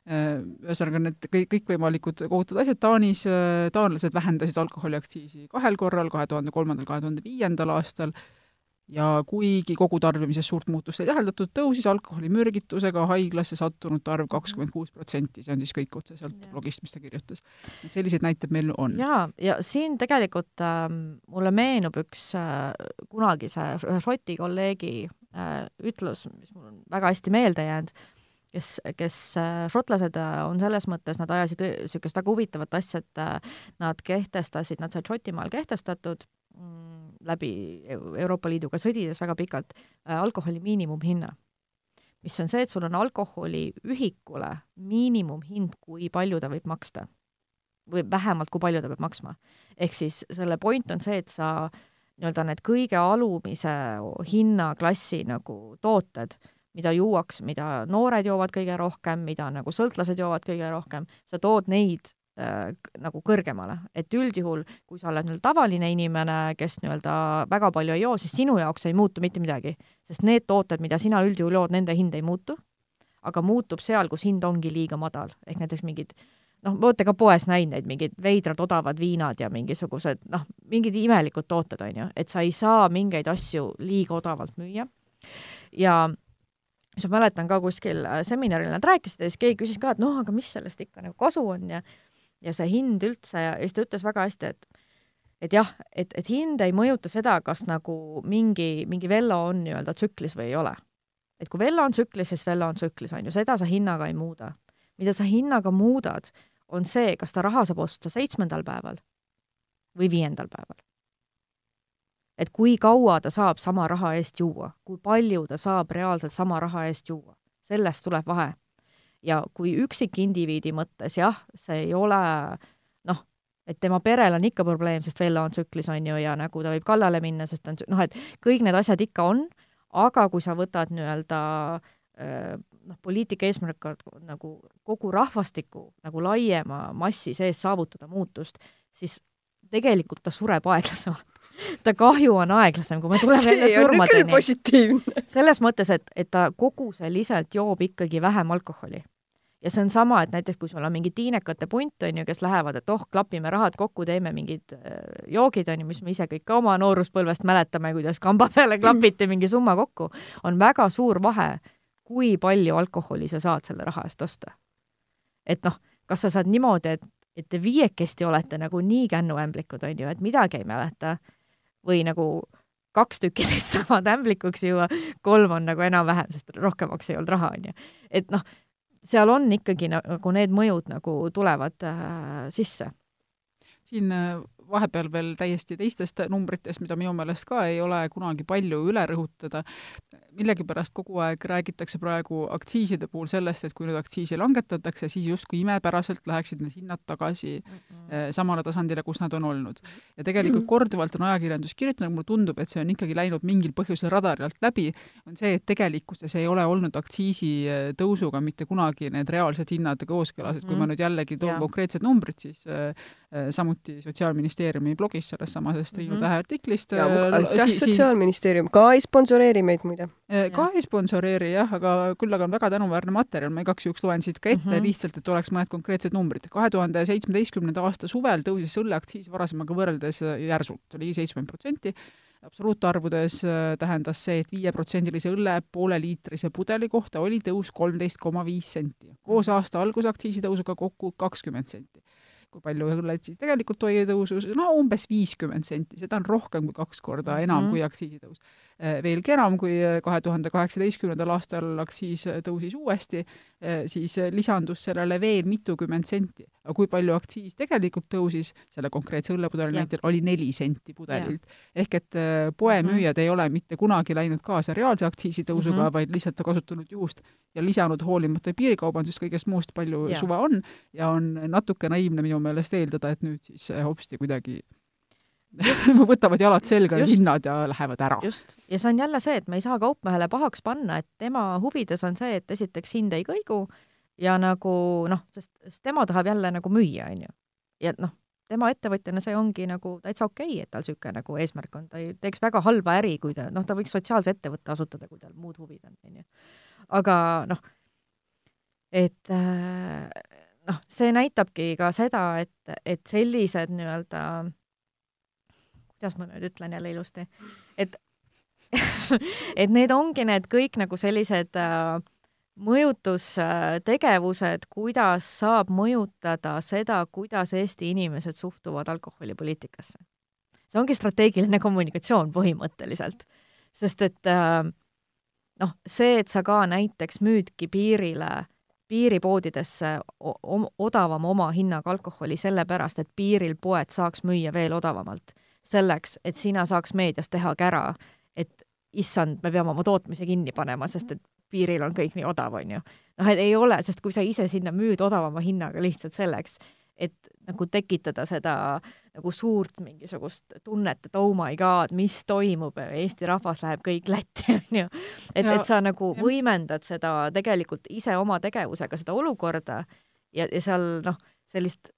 Äh, ühesõnaga, need kõik, kõikvõimalikud kohutud asjad, Taanis äh, taanlased vähendasid alkoholiaktsiisi kahel korral, kahe tuhande kolmandal, kahe tuhande viiendal aastal, ja kuigi kogutarbimises suurt muutust ei täheldatud, tõusis alkoholimürgitusega haiglasse sattunute arv kakskümmend kuus protsenti, see on siis kõik otseselt blogist, mis ta kirjutas. et selliseid näiteid meil on. jaa, ja siin tegelikult äh, mulle meenub üks äh, kunagise ühe Šoti kolleegi äh, ütlus, mis mul on väga hästi meelde jäänud äh,, kes, kes äh, šotlased äh, on selles mõttes, nad ajasid niisugust väga huvitavat asja, et äh, nad kehtestasid, nad said Šotimaal kehtestatud läbi Euroopa Liiduga sõdides väga pikalt alkoholi miinimumhinna. mis on see, et sul on alkoholi ühikule miinimumhind, kui palju ta võib maksta. või vähemalt, kui palju ta peab maksma. ehk siis selle point on see, et sa nii-öelda need kõige alumise hinnaklassi nagu tooted mida juuakse, mida noored joovad kõige rohkem, mida nagu sõltlased joovad kõige rohkem, sa tood neid äh, nagu kõrgemale, et üldjuhul, kui sa oled nii-öelda tavaline inimene, kes nii-öelda väga palju ei joo, siis sinu jaoks ei muutu mitte midagi, sest need tooted, mida sina üldjuhul jood, nende hind ei muutu, aga muutub seal, kus hind ongi liiga madal, ehk näiteks mingid noh, olete ka poes näinud neid mingid veidrad odavad viinad ja mingisugused noh, mingid imelikud tooted, on ju, et sa ei saa mingeid asju liiga odavalt müüa. Ja siis ma mäletan ka kuskil äh, seminaril nad rääkisid ja siis keegi küsis ka, et noh, aga mis sellest ikka nagu kasu on ja ja see hind üldse ja, siis ta ütles väga hästi, et et jah, et, et hind ei mõjuta seda, kas nagu mingi, mingi vello on nii-öelda tsüklis või ei ole. et kui vello on tsüklis, siis vello on tsüklis, on ju, seda sa hinnaga ei muuda. mida sa hinnaga muudad, on see, kas ta raha saab osta seitsmendal päeval või viiendal päeval et kui kaua ta saab sama raha eest juua, kui palju ta saab reaalselt sama raha eest juua, sellest tuleb vahe. Ja kui üksikindiviidi mõttes jah, see ei ole noh, et tema perel on ikka probleem, sest Vella on tsüklis, on ju, ja nagu ta võib kallale minna, sest ta on noh, et kõik need asjad ikka on, aga kui sa võtad nii-öelda noh, poliitika eesmärk on nagu kogu rahvastiku nagu laiema massi sees saavutada muutust, siis tegelikult ta sureb aeglasemalt ta kahju on aeglasem, kui me tuleme jälle surmadeni. selles mõttes, et, et ta koguseliselt joob ikkagi vähem alkoholi. ja see on sama, et näiteks kui sul on mingi tiinekate punt, on ju, kes lähevad, et oh, klapime rahad kokku, teeme mingid äh, joogid, on ju, mis me ise kõik ka oma nooruspõlvest mäletame, kuidas kamba peale klapiti mingi summa kokku, on väga suur vahe, kui palju alkoholi sa saad selle raha eest osta. et noh, kas sa saad niimoodi, et, et te viiekesti olete nagu nii kännuämblikud, on ju, et midagi ei mäleta, või nagu kaks tükki teist saavad ämblikuks juua, kolm on nagu enam-vähem, sest rohkemaks ei olnud raha, on ju. et noh, seal on ikkagi nagu need mõjud nagu tulevad äh, sisse. siin äh, vahepeal veel täiesti teistest numbritest, mida minu meelest ka ei ole kunagi palju üle rõhutada, millegipärast kogu aeg räägitakse praegu aktsiiside puhul sellest, et kui nüüd aktsiisi langetatakse, siis justkui imepäraselt läheksid need hinnad tagasi mm -mm. Samale tasandile, kus nad on olnud. ja tegelikult korduvalt on ajakirjandus kirjutanud, mulle tundub, et see on ikkagi läinud mingil põhjusel radari alt läbi, on see, et tegelikkuses ei ole olnud aktsiisi äh, mitte kunagi need reaalsed hinnad kooskõlas, et kui ma mhm. nüüd jällegi toon konkreetsed numbrid, siis äh, samuti Sotsiaalministeeriumi blogis sellest samasest Triinu mm -hmm. Tähe artiklist. aitäh, Sotsiaalministeerium ka ei sponsoreeri meid muide Äh, ka ei sponsoreeri jah, aga küll aga on väga tänuväärne materjal, ma igaks juhuks loen siit ka ette mm -hmm. lihtsalt, et oleks mõned konkreetsed numbrid. kahe tuhande seitsmeteistkümnenda aasta suvel tõusis õlleaktsiis varasemaga võrreldes äh, järsult, ligi seitsekümmend protsenti, absoluutarvudes äh, tähendas see et, et viieprotsendilise õlle pooleliitrise pudeli kohta oli tõus kolmteist koma viis senti. koos aasta alguse aktsiisitõusuga kokku kakskümmend senti kui palju õlled siis tegelikult oli tõusus, no umbes viiskümmend senti, seda on rohkem kui kaks korda enam mm -hmm. kui aktsiisitõus. Äh, veelgi enam, kui äh, kahe tuhande kaheksateistkümnendal aastal aktsiis äh, tõusis uuesti, siis lisandus sellele veel mitukümmend senti. aga kui palju aktsiis tegelikult tõusis, selle konkreetse õllepudeli näitel, oli neli senti pudelilt. ehk et poemüüjad mm -hmm. ei ole mitte kunagi läinud kaasa reaalse aktsiisitõusuga mm, -hmm. vaid lihtsalt kasutanud juhust ja lisanud hoolimata piirikaubandusest, kõigest muust, palju ja. suve on, ja on natuke naiivne minu meelest eeldada, et nüüd siis hopsti kuidagi võtavad jalad selga ja hinnad ja lähevad ära. just, ja see on jälle see, et me ei saa kaupmehele pahaks panna, et tema huvides on see, et esiteks hind ei kõigu ja nagu noh, sest, sest tema tahab jälle nagu müüa, on ju. ja noh, tema ettevõtjana see ongi nagu täitsa okei okay,, et tal niisugune nagu eesmärk on, ta ei teeks väga halba äri, kui ta, noh, ta võiks sotsiaalse ettevõtte asutada, kui tal muud huvid on, on ju. aga noh, et äh, noh, see näitabki ka seda, et, et sellised nii-öelda kuidas ma nüüd ütlen jälle ilusti, et et need ongi need kõik nagu sellised äh, mõjutustegevused, kuidas saab mõjutada seda, kuidas Eesti inimesed suhtuvad alkoholipoliitikasse. see ongi strateegiline kommunikatsioon põhimõtteliselt, sest et äh, noh, see, et sa ka näiteks müüdki piirile, piiripoodidesse odavama omahinnaga alkoholi sellepärast, et piiril poed saaks müüa veel odavamalt selleks, et sina saaks meedias teha kära, et issand, me peame oma tootmise kinni panema, sest et piiril on kõik nii odav, on ju. noh, et ei ole, sest kui sa ise sinna müüd odavama hinnaga lihtsalt selleks, et nagu tekitada seda nagu suurt mingisugust tunnet, et oh my god, mis toimub, Eesti rahvas läheb kõik Lätti, on ju. et, et sa nagu ja. võimendad seda tegelikult ise oma tegevusega, seda olukorda ja, ja seal noh, sellist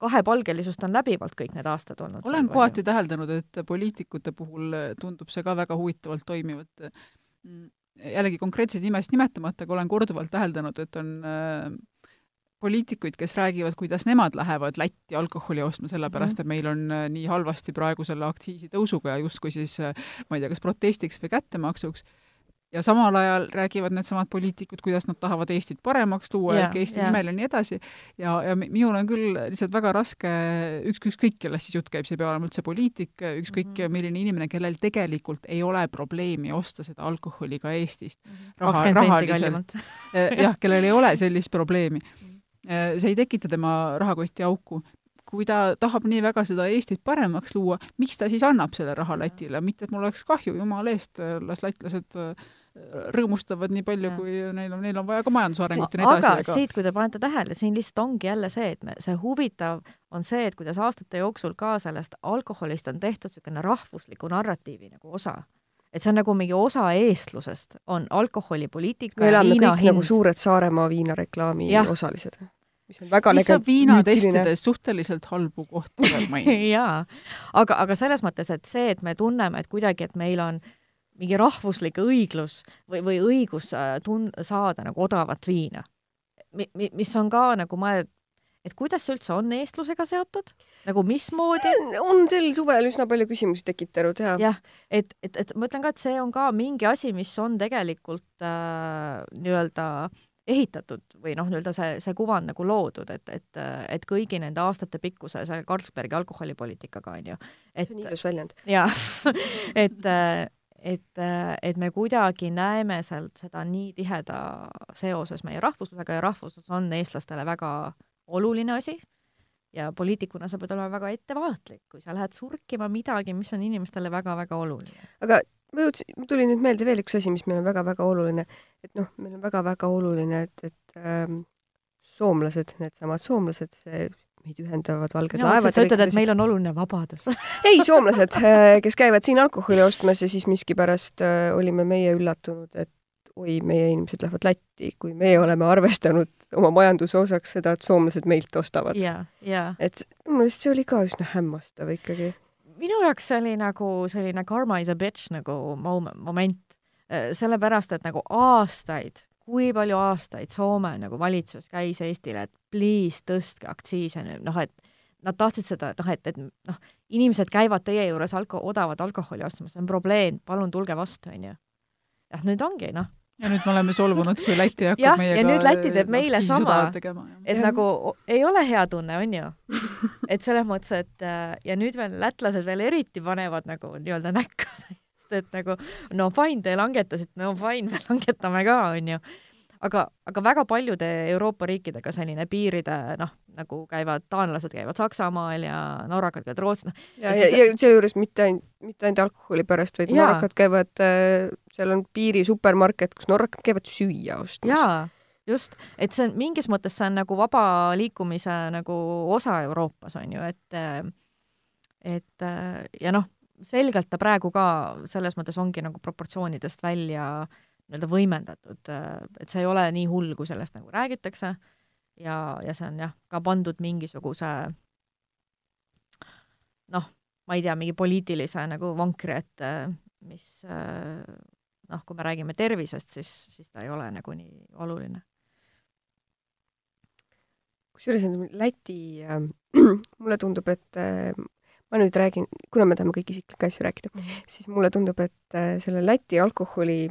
kahepalgelisust on läbivalt kõik need aastad olnud. olen kohati täheldanud, et poliitikute puhul tundub see ka väga huvitavalt toimivat. Mm, jällegi konkreetseid nimesid nimetamata, aga olen korduvalt täheldanud, et on äh, poliitikuid, kes räägivad, kuidas nemad lähevad Lätti alkoholi ostma, sellepärast mhm. et meil on äh, nii halvasti praegu selle aktsiisitõusuga ja justkui siis äh, ma ei tea, kas protestiks või kättemaksuks ja samal ajal räägivad needsamad poliitikud, kuidas nad tahavad Eestit paremaks tuua ja, Eesti nimel ja nii edasi, ja, ja minul on küll lihtsalt väga raske, üks, ükskõik, kellest siis jutt käib, see ei pea olema üldse poliitik, ükskõik mm -hmm. milline inimene, kellel tegelikult ei ole probleemi osta seda alkoholi ka Eestist. -hmm. raha, rahaliselt, jah, kellel ei ole sellist probleemi. Mhm. see ei tekita tema rahakotti auku, kui ta tahab nii väga seda Eestit paremaks luua, miks ta siis annab selle raha Lätile, mitte et mul oleks kahju, jumala eest, las lätlased äh, rõõmustavad nii palju, kui neil on, neil on vaja ka majandusarengut ja nii edasi. aga siit, kui te panete tähele, siin lihtsalt ongi jälle see, et me, see huvitav on see, et kuidas aastate jooksul ka sellest alkoholist on tehtud niisugune rahvusliku narratiivi nagu osa et see on nagu mingi osa eestlusest, on alkoholipoliitika me elame kõik hind. nagu suured Saaremaa viinareklaami ja. osalised. mis on väga mis saab viinatestides suhteliselt halbu kohti veel mainida jaa, aga, aga selles mõttes, et see, et me tunneme, et kuidagi, et meil on mingi rahvuslik õiglus või, või õigus äh, tun-, saada nagu odavat viina. mi-, mi-, mis on ka nagu mõeld-, et kuidas see üldse on eestlusega seotud, nagu mismoodi? on sel suvel üsna palju küsimusi tekitanud ja. jah, et, et, et ma ütlen ka, et see on ka mingi asi, mis on tegelikult äh, nii-öelda ehitatud või noh, nii-öelda see, see kuvand nagu loodud, et, et, et kõigi nende aastate pikkuse selle Carlsbergi alkoholipoliitikaga on ju. see on ilus väljend. jah et et, et me kuidagi näeme sealt seda nii tiheda seoses meie rahvuslusega ja rahvuslus on eestlastele väga oluline asi ja poliitikuna sa pead olema väga ettevaatlik, kui sa lähed surkima midagi, mis on inimestele väga-väga oluline. aga ma jõudsin, mul tuli nüüd meelde veel üks asi, mis meil on väga-väga oluline, et noh, meil on väga-väga oluline, et, et ähm, soomlased, needsamad soomlased, see meid ühendavad valged no, laevad. sa ütled, et meil on oluline vabadus ei, soomlased, äh, kes käivad siin alkoholi ostmas ja siis miskipärast äh, olime meie üllatunud, et oi, meie inimesed lähevad Lätti, kui meie oleme arvestanud oma majanduse osaks seda, et soomlased meilt ostavad yeah,. Yeah. et minu meelest see oli ka üsna hämmastav ikkagi. minu jaoks see oli nagu selline karma is a bitch nagu moment, äh, sellepärast et nagu aastaid, kui palju aastaid Soome nagu valitsus käis Eestile, et please tõstke aktsiise, noh et nad tahtsid seda, noh et, et noh, inimesed käivad teie juures alko-, odavat alkoholi ostmas, see on probleem, palun tulge vastu, onju. jah, nüüd ongi, noh ja nüüd me oleme solvunud, kui Läti hakkab ja, meiega ja nüüd Läti teeb meile sama, et ja. nagu ei ole hea tunne, on ju. et selles mõttes, et äh, ja nüüd veel lätlased veel eriti panevad nagu nii-öelda näkku, sest et nagu no fine, te langetasite, no fine, me langetame ka, on ju aga, aga väga paljude Euroopa riikidega selline piiride noh, nagu käivad, taanlased käivad Saksamaal ja norrakad käivad Rootsis, noh. ja, ja, ja seejuures mitte ainult, mitte ainult alkoholi pärast, vaid ja. norrakad käivad äh,, seal on piiri supermarket, kus norrakad käivad süüa ostmas. jaa, just, et see on mingis mõttes, see on nagu vaba liikumise nagu osa Euroopas, on ju, et et ja noh, selgelt ta praegu ka selles mõttes ongi nagu proportsioonidest välja äh, nii-öelda võimendatud, et see ei ole nii hull, kui sellest nagu räägitakse ja, ja see on jah, ka pandud mingisuguse noh, ma ei tea, mingi poliitilise nagu vankri ette, mis noh, kui me räägime tervisest, siis, siis ta ei ole nagu nii oluline. kusjuures Läti äh,, mulle tundub, et äh, ma nüüd räägin, kuna me tahame kõik isiklikke asju rääkida -hmm. siis mulle tundub, et äh, selle Läti alkoholi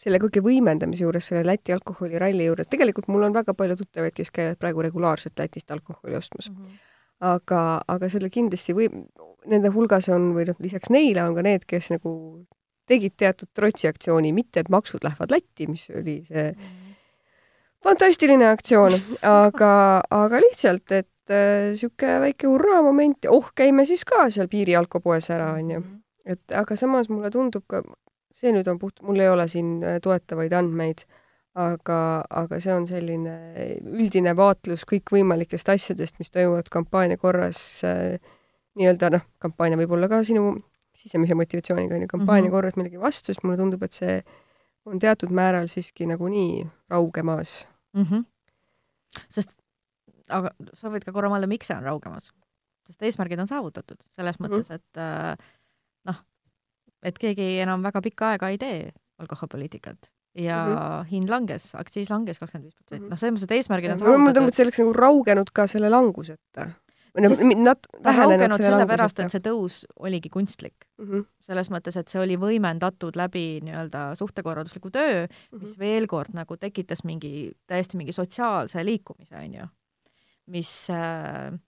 selle kõige võimendamise juures, selle Läti alkoholiralli juures, tegelikult mul on väga palju tuttavaid, kes käivad praegu regulaarselt Lätist alkoholi ostmas mm. -hmm. aga, aga selle kindlasti või, nende hulgas on, või noh, lisaks neile on ka need, kes nagu tegid teatud trotsiaktsiooni, mitte et maksud lähevad Lätti, mis oli see mm -hmm. fantastiline aktsioon, aga, aga lihtsalt, et niisugune äh, väike hurraa-moment, oh, käime siis ka seal piirialkopoes ära, onju. Mhm. et aga samas mulle tundub ka, see nüüd on puht, mul ei ole siin äh, toetavaid andmeid, aga, aga see on selline üldine vaatlus kõikvõimalikest asjadest, mis toimuvad kampaania korras äh, nii-öelda noh, kampaania võib olla ka sinu sisemise motivatsiooniga, on ju, kampaania mm -hmm. korras millegi vastu, siis mulle tundub, et see on teatud määral siiski nagunii raugemas mm. -hmm. sest, aga sa võid ka korra mõelda, miks see on raugemas? sest eesmärgid on saavutatud, selles mm -hmm. mõttes, et äh, et keegi enam väga pikka aega ei tee alkoholipoliitikat ja mm -hmm. hind langes, aktsiis langes kakskümmend viis protsenti, mhm. noh, selles mõttes, et eesmärgid on saavutatud. mulle tundub, et see oleks nagu raugenud ka selle languseta. sest nat-, ta raugenud sellepärast, et see tõus oligi kunstlik mm. -hmm. selles mõttes, et see oli võimendatud läbi nii-öelda suhtekorraldusliku töö mm, -hmm. mis veel kord nagu tekitas mingi, täiesti mingi sotsiaalse liikumise, on ju, mis äh,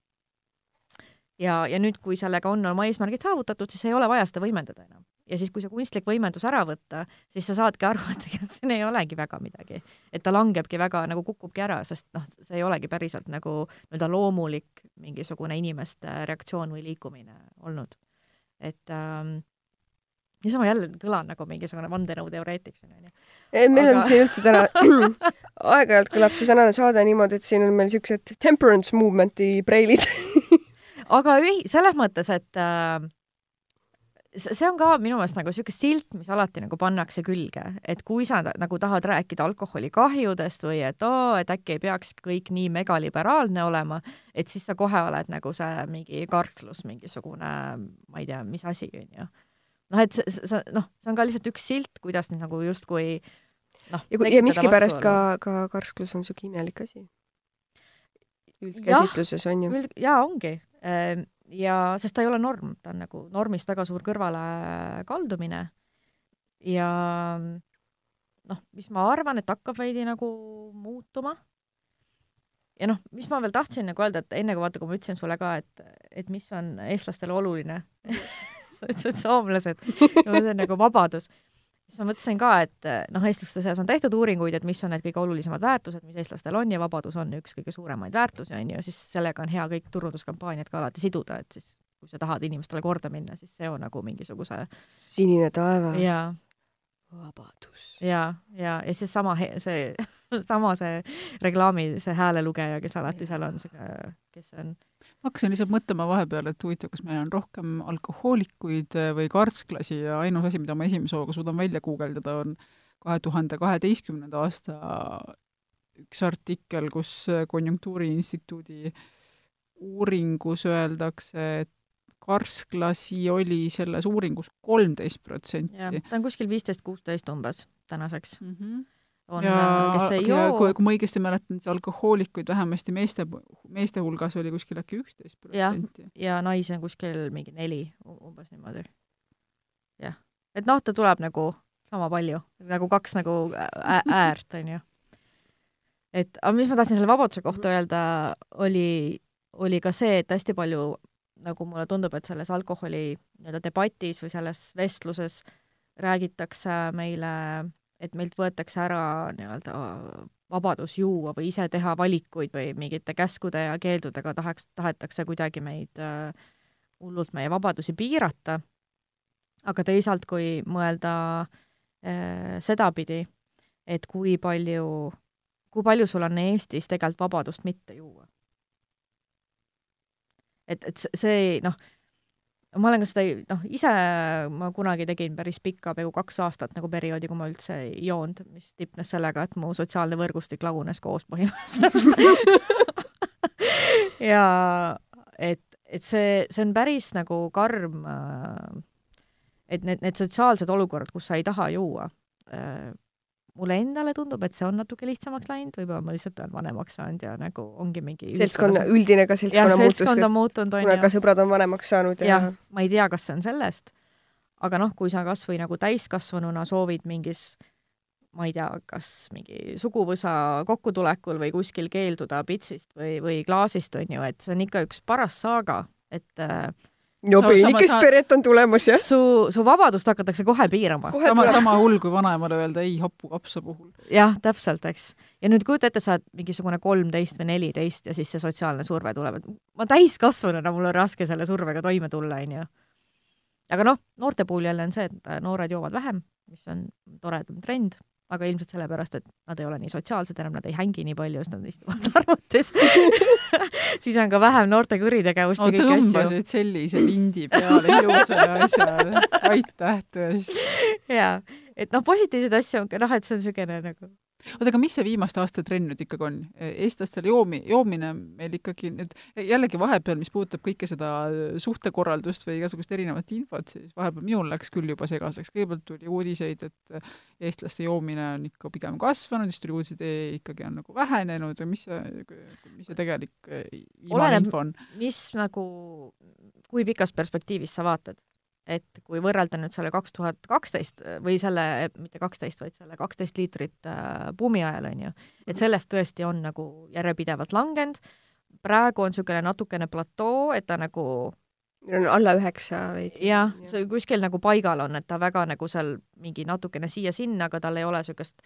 ja, ja nüüd, kui sellega on oma eesmärgid saavutatud, siis ei ole vaja seda võimendada enam ja siis, kui see kunstlik võimendus ära võtta, siis sa saadki aru, et ega siin ei olegi väga midagi. et ta langebki väga, nagu kukubki ära, sest noh, see ei olegi päriselt nagu nii-öelda loomulik mingisugune inimeste reaktsioon või liikumine olnud. et ähm, niisama ma jälle kõlan nagu mingisugune vandenõuteoreetik siin, onju. meil Aga... on siin üldse täna aeg-ajalt kõlab see tänane saade niimoodi, et siin on meil niisugused temperance movement'i preilid aga ühi-, selles mõttes, et äh, see on ka minu meelest nagu niisugune silt, mis alati nagu pannakse külge, et kui sa nagu tahad rääkida alkoholi kahjudest või et oo, et äkki ei peaks kõik nii megaliberaalne olema, et siis sa kohe oled nagu see mingi karklus, mingisugune, ma ei tea, mis asi, onju. noh, et see, see, noh, see on ka lihtsalt üks silt, kuidas nüüd nagu justkui noh, ja, ja miskipärast ka, ka karsklus on niisugune imelik asi. üldkäsitluses on ju. jaa, ongi. Ja sest ta ei ole norm, ta on nagu normist väga suur kõrvalekaldumine ja noh, mis ma arvan, et hakkab veidi nagu muutuma. Ja noh, mis ma veel tahtsin nagu öelda, et enne kui vaata, kui ma ütlesin sulle ka, et, et mis on eestlastele oluline. Sa ütlesid soomlased. No see on nagu vabadus. Siis ma mõtlesin ka, et noh, eestlaste seas on tehtud uuringuid, et mis on need kõige olulisemad väärtused, mis eestlastel on ja vabadus on üks kõige suuremaid väärtusi, on ju, siis sellega on hea kõik turunduskampaaniad ka alati siduda, et siis kui sa tahad inimestele korda minna, siis see on nagu mingisuguse sinine taevas. jaa vabadus. ja, ja, ja siis sama see, sama see reklaami, see häälelugeja, kes alati seal on, kes on hakkasin lihtsalt mõtlema vahepeal, et huvitav, kas meil on rohkem alkohoolikuid või karsklasi ja ainus asi, mida ma esimese hooga suudan välja guugeldada, on kahe tuhande kaheteistkümnenda aasta üks artikkel, kus Konjunktuuriinstituudi uuringus öeldakse, et karsklasi oli selles uuringus kolmteist protsenti. ta on kuskil viisteist, kuusteist umbes tänaseks mm. -hmm on, ja, kes ei joo. kui, kui ma õigesti mäletan, siis alkohoolikuid vähemasti meeste, meeste hulgas oli kuskil äkki üksteist protsenti. ja naisi on kuskil mingi neli, umbes niimoodi. jah, et noh, ta tuleb nagu sama palju, nagu kaks nagu äärt, on ju. et, aga mis ma tahtsin selle vabaduse kohta öelda, oli, oli ka see, et hästi palju nagu mulle tundub, et selles alkoholi nii-öelda debatis või selles vestluses räägitakse meile, et meilt võetakse ära nii-öelda vabadus juua või ise teha valikuid või mingite käskude ja keeldudega tahaks, tahetakse kuidagi meid äh, hullult meie vabadusi piirata, aga teisalt, kui mõelda äh, sedapidi, et kui palju, kui palju sul on Eestis tegelikult vabadust mitte juua? Et, et see noh, ma olen ka seda, noh, ise ma kunagi tegin päris pikka, peaaegu kaks aastat nagu perioodi, kui ma üldse ei joonud, mis tipnes sellega, et mu sotsiaalne võrgustik lagunes koos põhimõtteliselt. Ja et, et see, see on päris nagu karm, et need, need sotsiaalsed olukorrad, kus sa ei taha juua, mulle endale tundub, et see on natuke lihtsamaks läinud, võib-olla ma lihtsalt olen vanemaks saanud ja nagu ongi mingi seltskonna, üldine ka seltskonna muutus. seltskond on muutunud, on ju. ka sõbrad on vanemaks saanud ja jah, ma ei tea, kas see on sellest, aga noh, kui sa kas või nagu täiskasvanuna soovid mingis ma ei tea, kas mingi suguvõsa kokkutulekul või kuskil keelduda pitsist või, või klaasist, on ju, et see on ikka üks paras saaga, et äh, no peenikest peret on tulemas, jah. su, su vabadust hakatakse kohe piirama. sama, sama hull kui vanaemale öelda ei hapukapsa puhul. jah, täpselt, eks. ja nüüd kujuta ette, sa oled mingisugune kolmteist või neliteist ja siis see sotsiaalne surve tuleb, et ma täiskasvanuna, mul on raske selle survega toime tulla, onju. aga noh, noorte puhul jälle on see, et noored joovad vähem, mis on toredam trend aga ilmselt sellepärast, et nad ei ole nii sotsiaalsed enam, nad ei hängi nii palju, sest nad istuvad arvutis siis on ka vähem noorte kuritegevust asju. tõmbasid sellise lindi peale ilusa asja, aitäh tõesti. jaa, et noh, positiivseid asju on ka, noh, et see on niisugune nagu oota, aga mis see viimaste aastate trend nüüd ikkagi on? eestlastel joomi, joomine meil ikkagi nüüd, jällegi vahepeal, mis puudutab kõike seda suhtekorraldust või igasugust erinevat infot, siis vahepeal minul läks küll juba segaseks, kõigepealt tuli uudiseid, et eestlaste joomine on ikka pigem kasvanud, siis tuli uudiseid, et ikkagi on nagu vähenenud või mis see, mis see tegelik info on? mis nagu, kui pikas perspektiivis sa vaatad? Et kui võrrelda nüüd selle kaks tuhat kaksteist või selle, mitte kaksteist, vaid selle kaksteist liitrit äh, buumi ajal, on ju, et sellest tõesti on nagu järjepidevalt langenud, praegu on niisugune natukene platoo, et ta nagu on alla üheksa veidi. jah, see kuskil nagu paigal on, et ta väga nagu seal mingi natukene siia-sinna, aga tal ei ole niisugust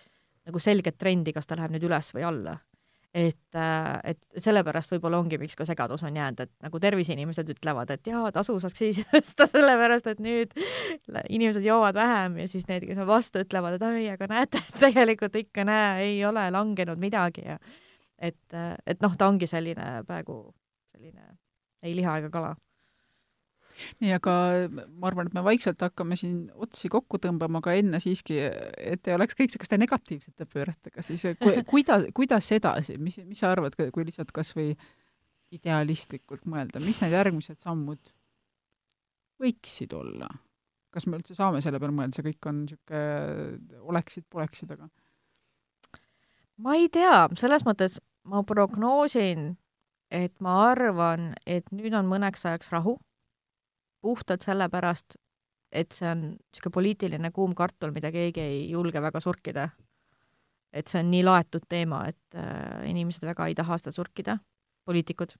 nagu selget trendi, kas ta läheb nüüd üles või alla et, äh, et sellepärast võib-olla ongi, miks ka segadus on jäänud, et nagu terviseinimesed ütlevad, et jaa, tasu saaks siis tõsta sellepärast, et nüüd inimesed joovad vähem ja siis need, kes on vastu, ütlevad, et oi, aga näete, tegelikult ikka näe, ei ole langenud midagi ja et, et noh, ta ongi selline praegu selline ei liha ega kala nii, aga ma arvan, et me vaikselt hakkame siin otsi kokku tõmbama, aga enne siiski, et ei oleks kõik niisuguste negatiivsete pööretega, siis ku, kuidas, kuidas edasi, mis, mis sa arvad, kui lihtsalt kas või idealistlikult mõelda, mis need järgmised sammud võiksid olla? kas me üldse saame selle peale mõelda, see kõik on niisugune oleksid-poleksid, aga? Ma ei tea, selles mõttes ma prognoosin, et ma arvan, et nüüd on mõneks ajaks rahu, puhtalt sellepärast, et see on niisugune poliitiline kuum kartul, mida keegi ei julge väga surkida. et see on nii laetud teema, et äh, inimesed väga ei taha seda surkida, poliitikud.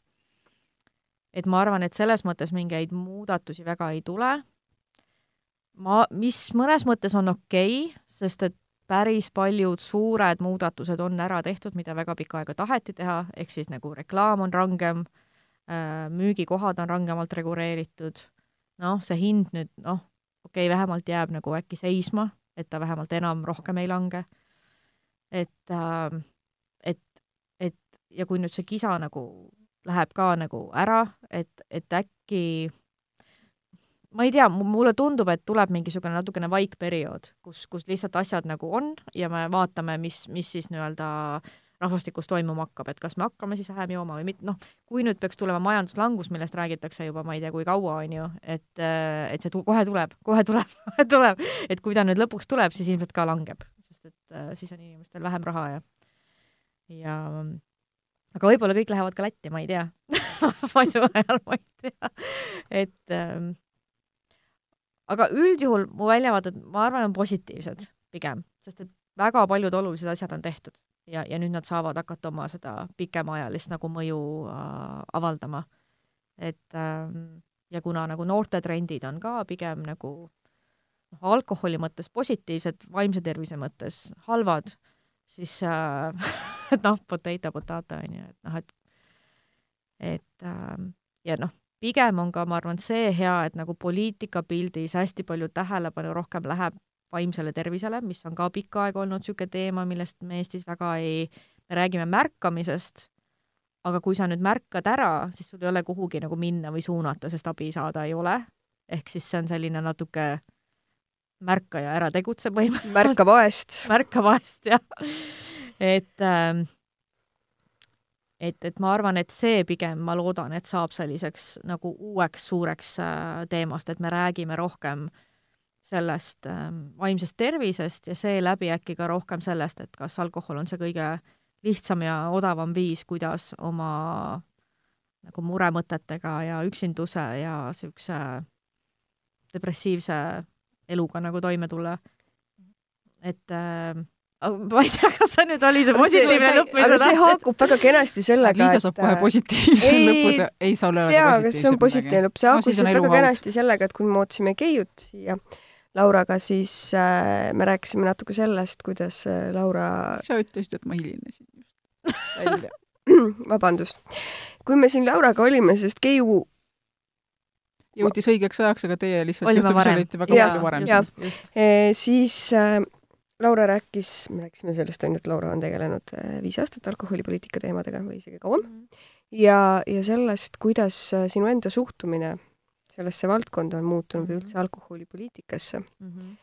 et ma arvan, et selles mõttes mingeid muudatusi väga ei tule. ma, mis mõnes mõttes on okei okay,, sest et päris paljud suured muudatused on ära tehtud, mida väga pikka aega taheti teha, ehk siis nagu reklaam on rangem, äh, müügikohad on rangemalt reguleeritud, noh, see hind nüüd, noh, okei okay,, vähemalt jääb nagu äkki seisma, et ta vähemalt enam rohkem ei lange. et äh,, et, et ja kui nüüd see kisa nagu läheb ka nagu ära, et, et äkki ma ei tea, mulle tundub, et tuleb mingisugune natukene vaikperiood, kus, kus lihtsalt asjad nagu on ja me vaatame, mis, mis siis nii-öelda rahvastikus toimuma hakkab, et kas me hakkame siis vähem jooma või mitte, noh, kui nüüd peaks tulema majanduslangus, millest räägitakse juba ma ei tea, kui kaua, on ju, et, et see tu kohe tuleb, kohe tuleb, kohe tuleb, et kui ta nüüd lõpuks tuleb, siis ilmselt ka langeb, sest et äh, siis on inimestel vähem raha ja ja aga võib-olla kõik lähevad ka Lätti, ma ei tea masu ajal ma ei tea, et ähm, aga üldjuhul mu väljavaated, ma arvan, on positiivsed pigem, sest et väga paljud olulised asjad on tehtud ja, ja nüüd nad saavad hakata oma seda pikemaajalist nagu mõju äh, avaldama. et äh, ja kuna nagu noorte trendid on ka pigem nagu noh, alkoholi mõttes positiivsed, vaimse tervise mõttes halvad, siis äh, noh, potato, potato on ju, et noh, et et äh, ja noh, pigem on ka, ma arvan, see hea, et nagu poliitikapildis hästi palju tähelepanu rohkem läheb vaimsele tervisele, mis on ka pikka aega olnud niisugune teema, millest me Eestis väga ei, me räägime märkamisest, aga kui sa nüüd märkad ära, siis sul ei ole kuhugi nagu minna või suunata, sest abi saada ei ole. ehk siis see on selline natuke märka ja ära tegutse põhimõtteliselt. märka vaest. märka vaest, jah. et äh, et, et ma arvan, et see pigem, ma loodan, et saab selliseks nagu uueks suureks äh, teemast, et me räägime rohkem sellest äh, vaimsest tervisest ja seeläbi äkki ka rohkem sellest, et kas alkohol on see kõige lihtsam ja odavam viis, kuidas oma nagu muremõtetega ja üksinduse ja niisuguse depressiivse eluga nagu toime tulla. et äh, ma ei tea, kas see nüüd oli see positiivne lõpp või sa tahtsid? see haakub väga kenasti sellega, Liisa saab kohe positiivse lõpu, ei saa olla tea, kas see on positiivne lõpp, see haakub no, väga kenasti sellega, et kui me ootasime Keiut siia Lauraga, siis äh, me rääkisime natuke sellest, kuidas äh, Laura sa ütlesid, et ma hilinesin just välja vabandust. kui me siin Lauraga olime, sest Keiu jõudis õigeks ajaks, aga teie lihtsalt juhtumisi olite väga palju varem. siis äh, Laura rääkis, me rääkisime sellest, on ju, et Laura on tegelenud äh, viis aastat alkoholipoliitika teemadega või isegi kauem mm, -hmm. ja, ja sellest, kuidas äh, sinu enda suhtumine sellesse valdkonda on muutunud või mm -hmm. üldse alkoholipoliitikasse mm. -hmm.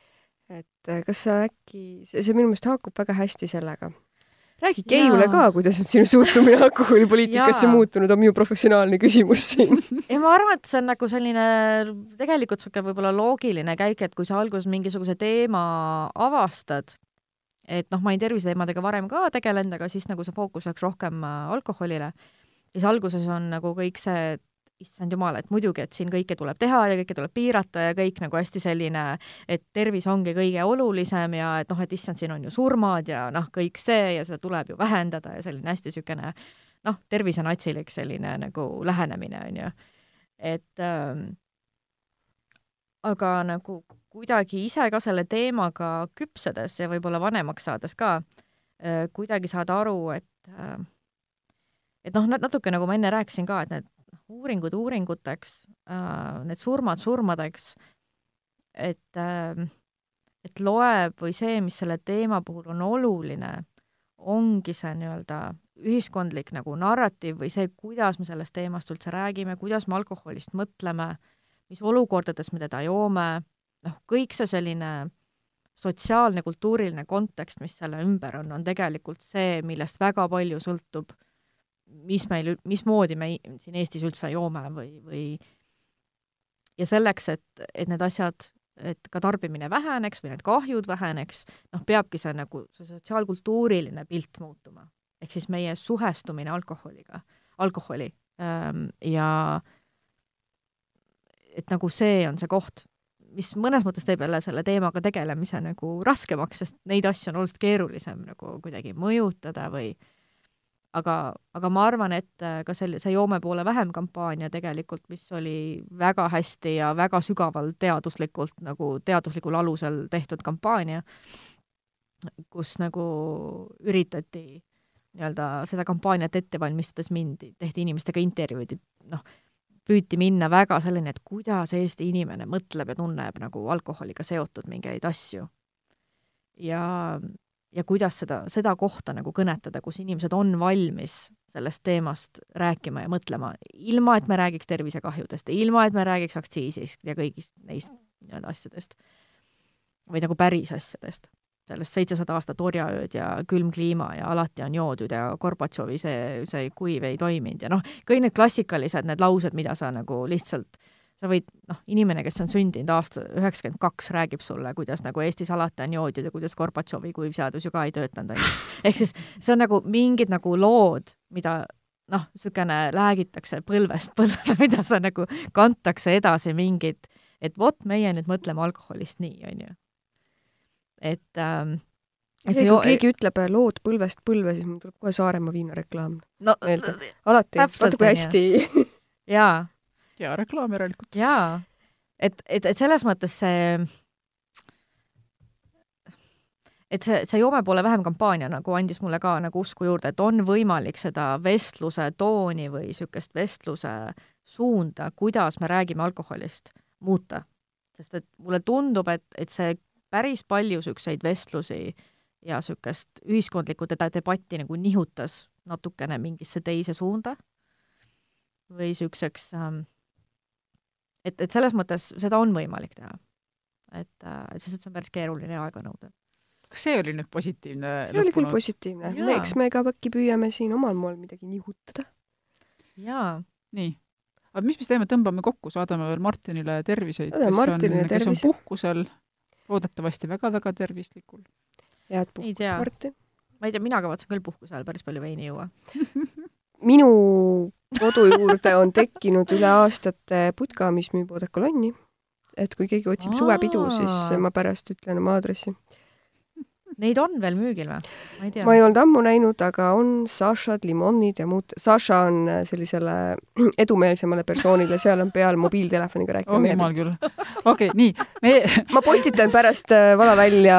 et äh, kas sa äkki, see, see minu meelest haakub väga hästi sellega räägi Keiule ka, kuidas on sinu suhtumine alkoholipoliitikasse muutunud, on minu professionaalne küsimus siin ei, ma arvan, et see on nagu selline tegelikult niisugune võib-olla loogiline käik, et kui sa alguses mingisuguse teema avastad, et noh, ma olen terviseteemadega varem ka tegelenud, aga siis nagu see fookus läks rohkem äh, alkoholile, siis alguses on nagu kõik see, et issand jumal, et muidugi, et siin kõike tuleb teha ja kõike tuleb piirata ja kõik nagu hästi selline, et tervis ongi kõige olulisem ja et noh, et issand, siin on ju surmad ja noh, kõik see ja seda tuleb ju vähendada ja selline hästi niisugune noh, tervisenatsilik selline nagu lähenemine, on ju. et ähm, aga nagu kuidagi ise ka selle teemaga küpsedes ja võib-olla vanemaks saades ka äh, kuidagi saada aru, et äh, et noh, natuke nagu ma enne rääkisin ka, et need uuringud uuringuteks, äh, need surmad surmadeks, et, äh, et loeb või see, mis selle teema puhul on oluline, ongi see nii-öelda ühiskondlik nagu narratiiv või see, kuidas me sellest teemast üldse räägime, kuidas me alkoholist mõtleme, mis olukordades me teda joome, noh, kõik see selline sotsiaalne, kultuuriline kontekst, mis selle ümber on, on tegelikult see, millest väga palju sõltub mis meil, mismoodi me siin Eestis üldse joome või, või ja selleks, et, et need asjad et ka tarbimine väheneks või need kahjud väheneks, noh, peabki see nagu, see sotsiaalkultuuriline pilt muutuma. ehk siis meie suhestumine alkoholiga, alkoholi ähm, ja et nagu see on see koht, mis mõnes mõttes teeb jälle selle teemaga tegelemise nagu raskemaks, sest neid asju on oluliselt keerulisem nagu kuidagi mõjutada või aga, aga ma arvan, et äh, ka selle, see Joome poole vähem kampaania tegelikult, mis oli väga hästi ja väga sügavalt teaduslikult nagu teaduslikul alusel tehtud kampaania, kus nagu üritati nii-öelda seda kampaaniat ette valmistades mindi, tehti inimestega intervjuud, noh, püüti minna väga selleni, et kuidas Eesti inimene mõtleb ja tunneb nagu alkoholiga seotud mingeid asju. ja, ja kuidas seda, seda kohta nagu kõnetada, kus inimesed on valmis sellest teemast rääkima ja mõtlema, ilma et me räägiks tervisekahjudest, ilma et me räägiks aktsiisist ja kõigist neist nii-öelda asjadest. või nagu päris asjadest. sellest seitsesada aastat orjaööd ja külm kliima ja alati on joodud ja Gorbatšovi see, see kuiv ei toiminud ja noh, kõik need klassikalised, need laused, mida sa nagu lihtsalt äh, sa võid, noh, inimene, kes on sündinud aasta üheksakümmend kaks, räägib sulle, kuidas nagu Eestis alati on joodid ja kuidas Gorbatšovi kuivseadus ju ka ei töötanud, on ju. ehk siis see on nagu mingid nagu lood, mida noh, niisugune räägitakse põlvest põlve, mida sa nagu kantakse edasi mingid, et vot, meie nüüd mõtleme alkoholist nii, on ju. et ähm, et see, kui keegi ütleb lood põlvest põlve, siis mul tuleb kohe Saaremaa viinareklaam no, meelde. alati, vaata kui hästi jaa hea reklaam järelikult. jaa, et, et, et selles mõttes see, et see, see joome poole vähem kampaania nagu andis mulle ka nagu usku juurde, et on võimalik seda vestluse tooni või niisugust vestluse suunda, kuidas me räägime alkoholist, muuta. sest et mulle tundub, et, et see päris palju niisuguseid vestlusi ja niisugust ühiskondlikku debatti nagu nihutas natukene mingisse teise suunda või niisuguseks ähm, et, et selles mõttes seda on võimalik teha. et äh,, sest et see on päris keeruline ja aeganõudev. kas see oli nüüd positiivne see lõpunud? oli küll positiivne. eks me ka äkki püüame siin omal moel midagi nihutada. jaa. nii. aga mis me siis teeme, tõmbame kokku, saadame veel Martinile terviseid, kes Martinile on, kes on puhkusel, loodetavasti väga-väga tervislikul. head puhkust, Martin! ma ei tea, mina kavatsen küll puhkuse ajal päris palju veini juua minu kodu juurde on tekkinud üle aastate putka, mis müüb odekolonni. et kui keegi otsib suvepidu, siis ma pärast ütlen oma aadressi Neid on veel müügil või? ma ei tea. ma ei olnud ammu näinud, aga on Sašad, limonid ja muud. Saša on äh, sellisele edumeelsemale persoonile, seal on peal mobiiltelefoniga rääkida. oh jumal küll. okei okay,, nii, me ma postitan pärast äh, vala välja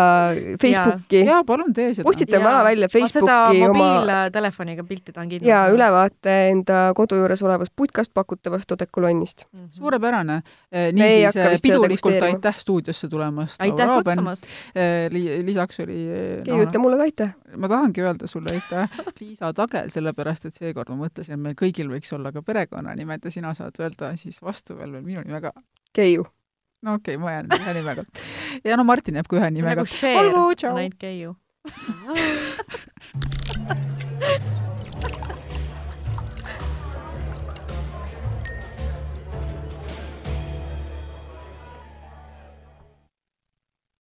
Facebooki. jaa, palun tee seda. postitan ja. vala välja Facebooki ma seda mobiiltelefoniga pilti tahan kindlasti. jaa, ülevaate enda kodu juures olevast putkast pakutavast odekolonnist mm. -hmm. suurepärane. Eh, niisiis pidulikult aitäh stuudiosse tulemast. aitäh kutsumast. Lisaks oli keegi no, ütle mulle ka aitäh. ma tahangi öelda sulle aitäh, Liisa Tagel, sellepärast et seekord ma mõtlesin, et meil kõigil võiks olla ka perekonnanimed ja sina saad öelda siis vastu veel veel minu nime ka. Keiu. no okei okay,, ma jään ühe nimega. ja no Martin jääb ka ühe nimega. nagu Cher, ainult Keiu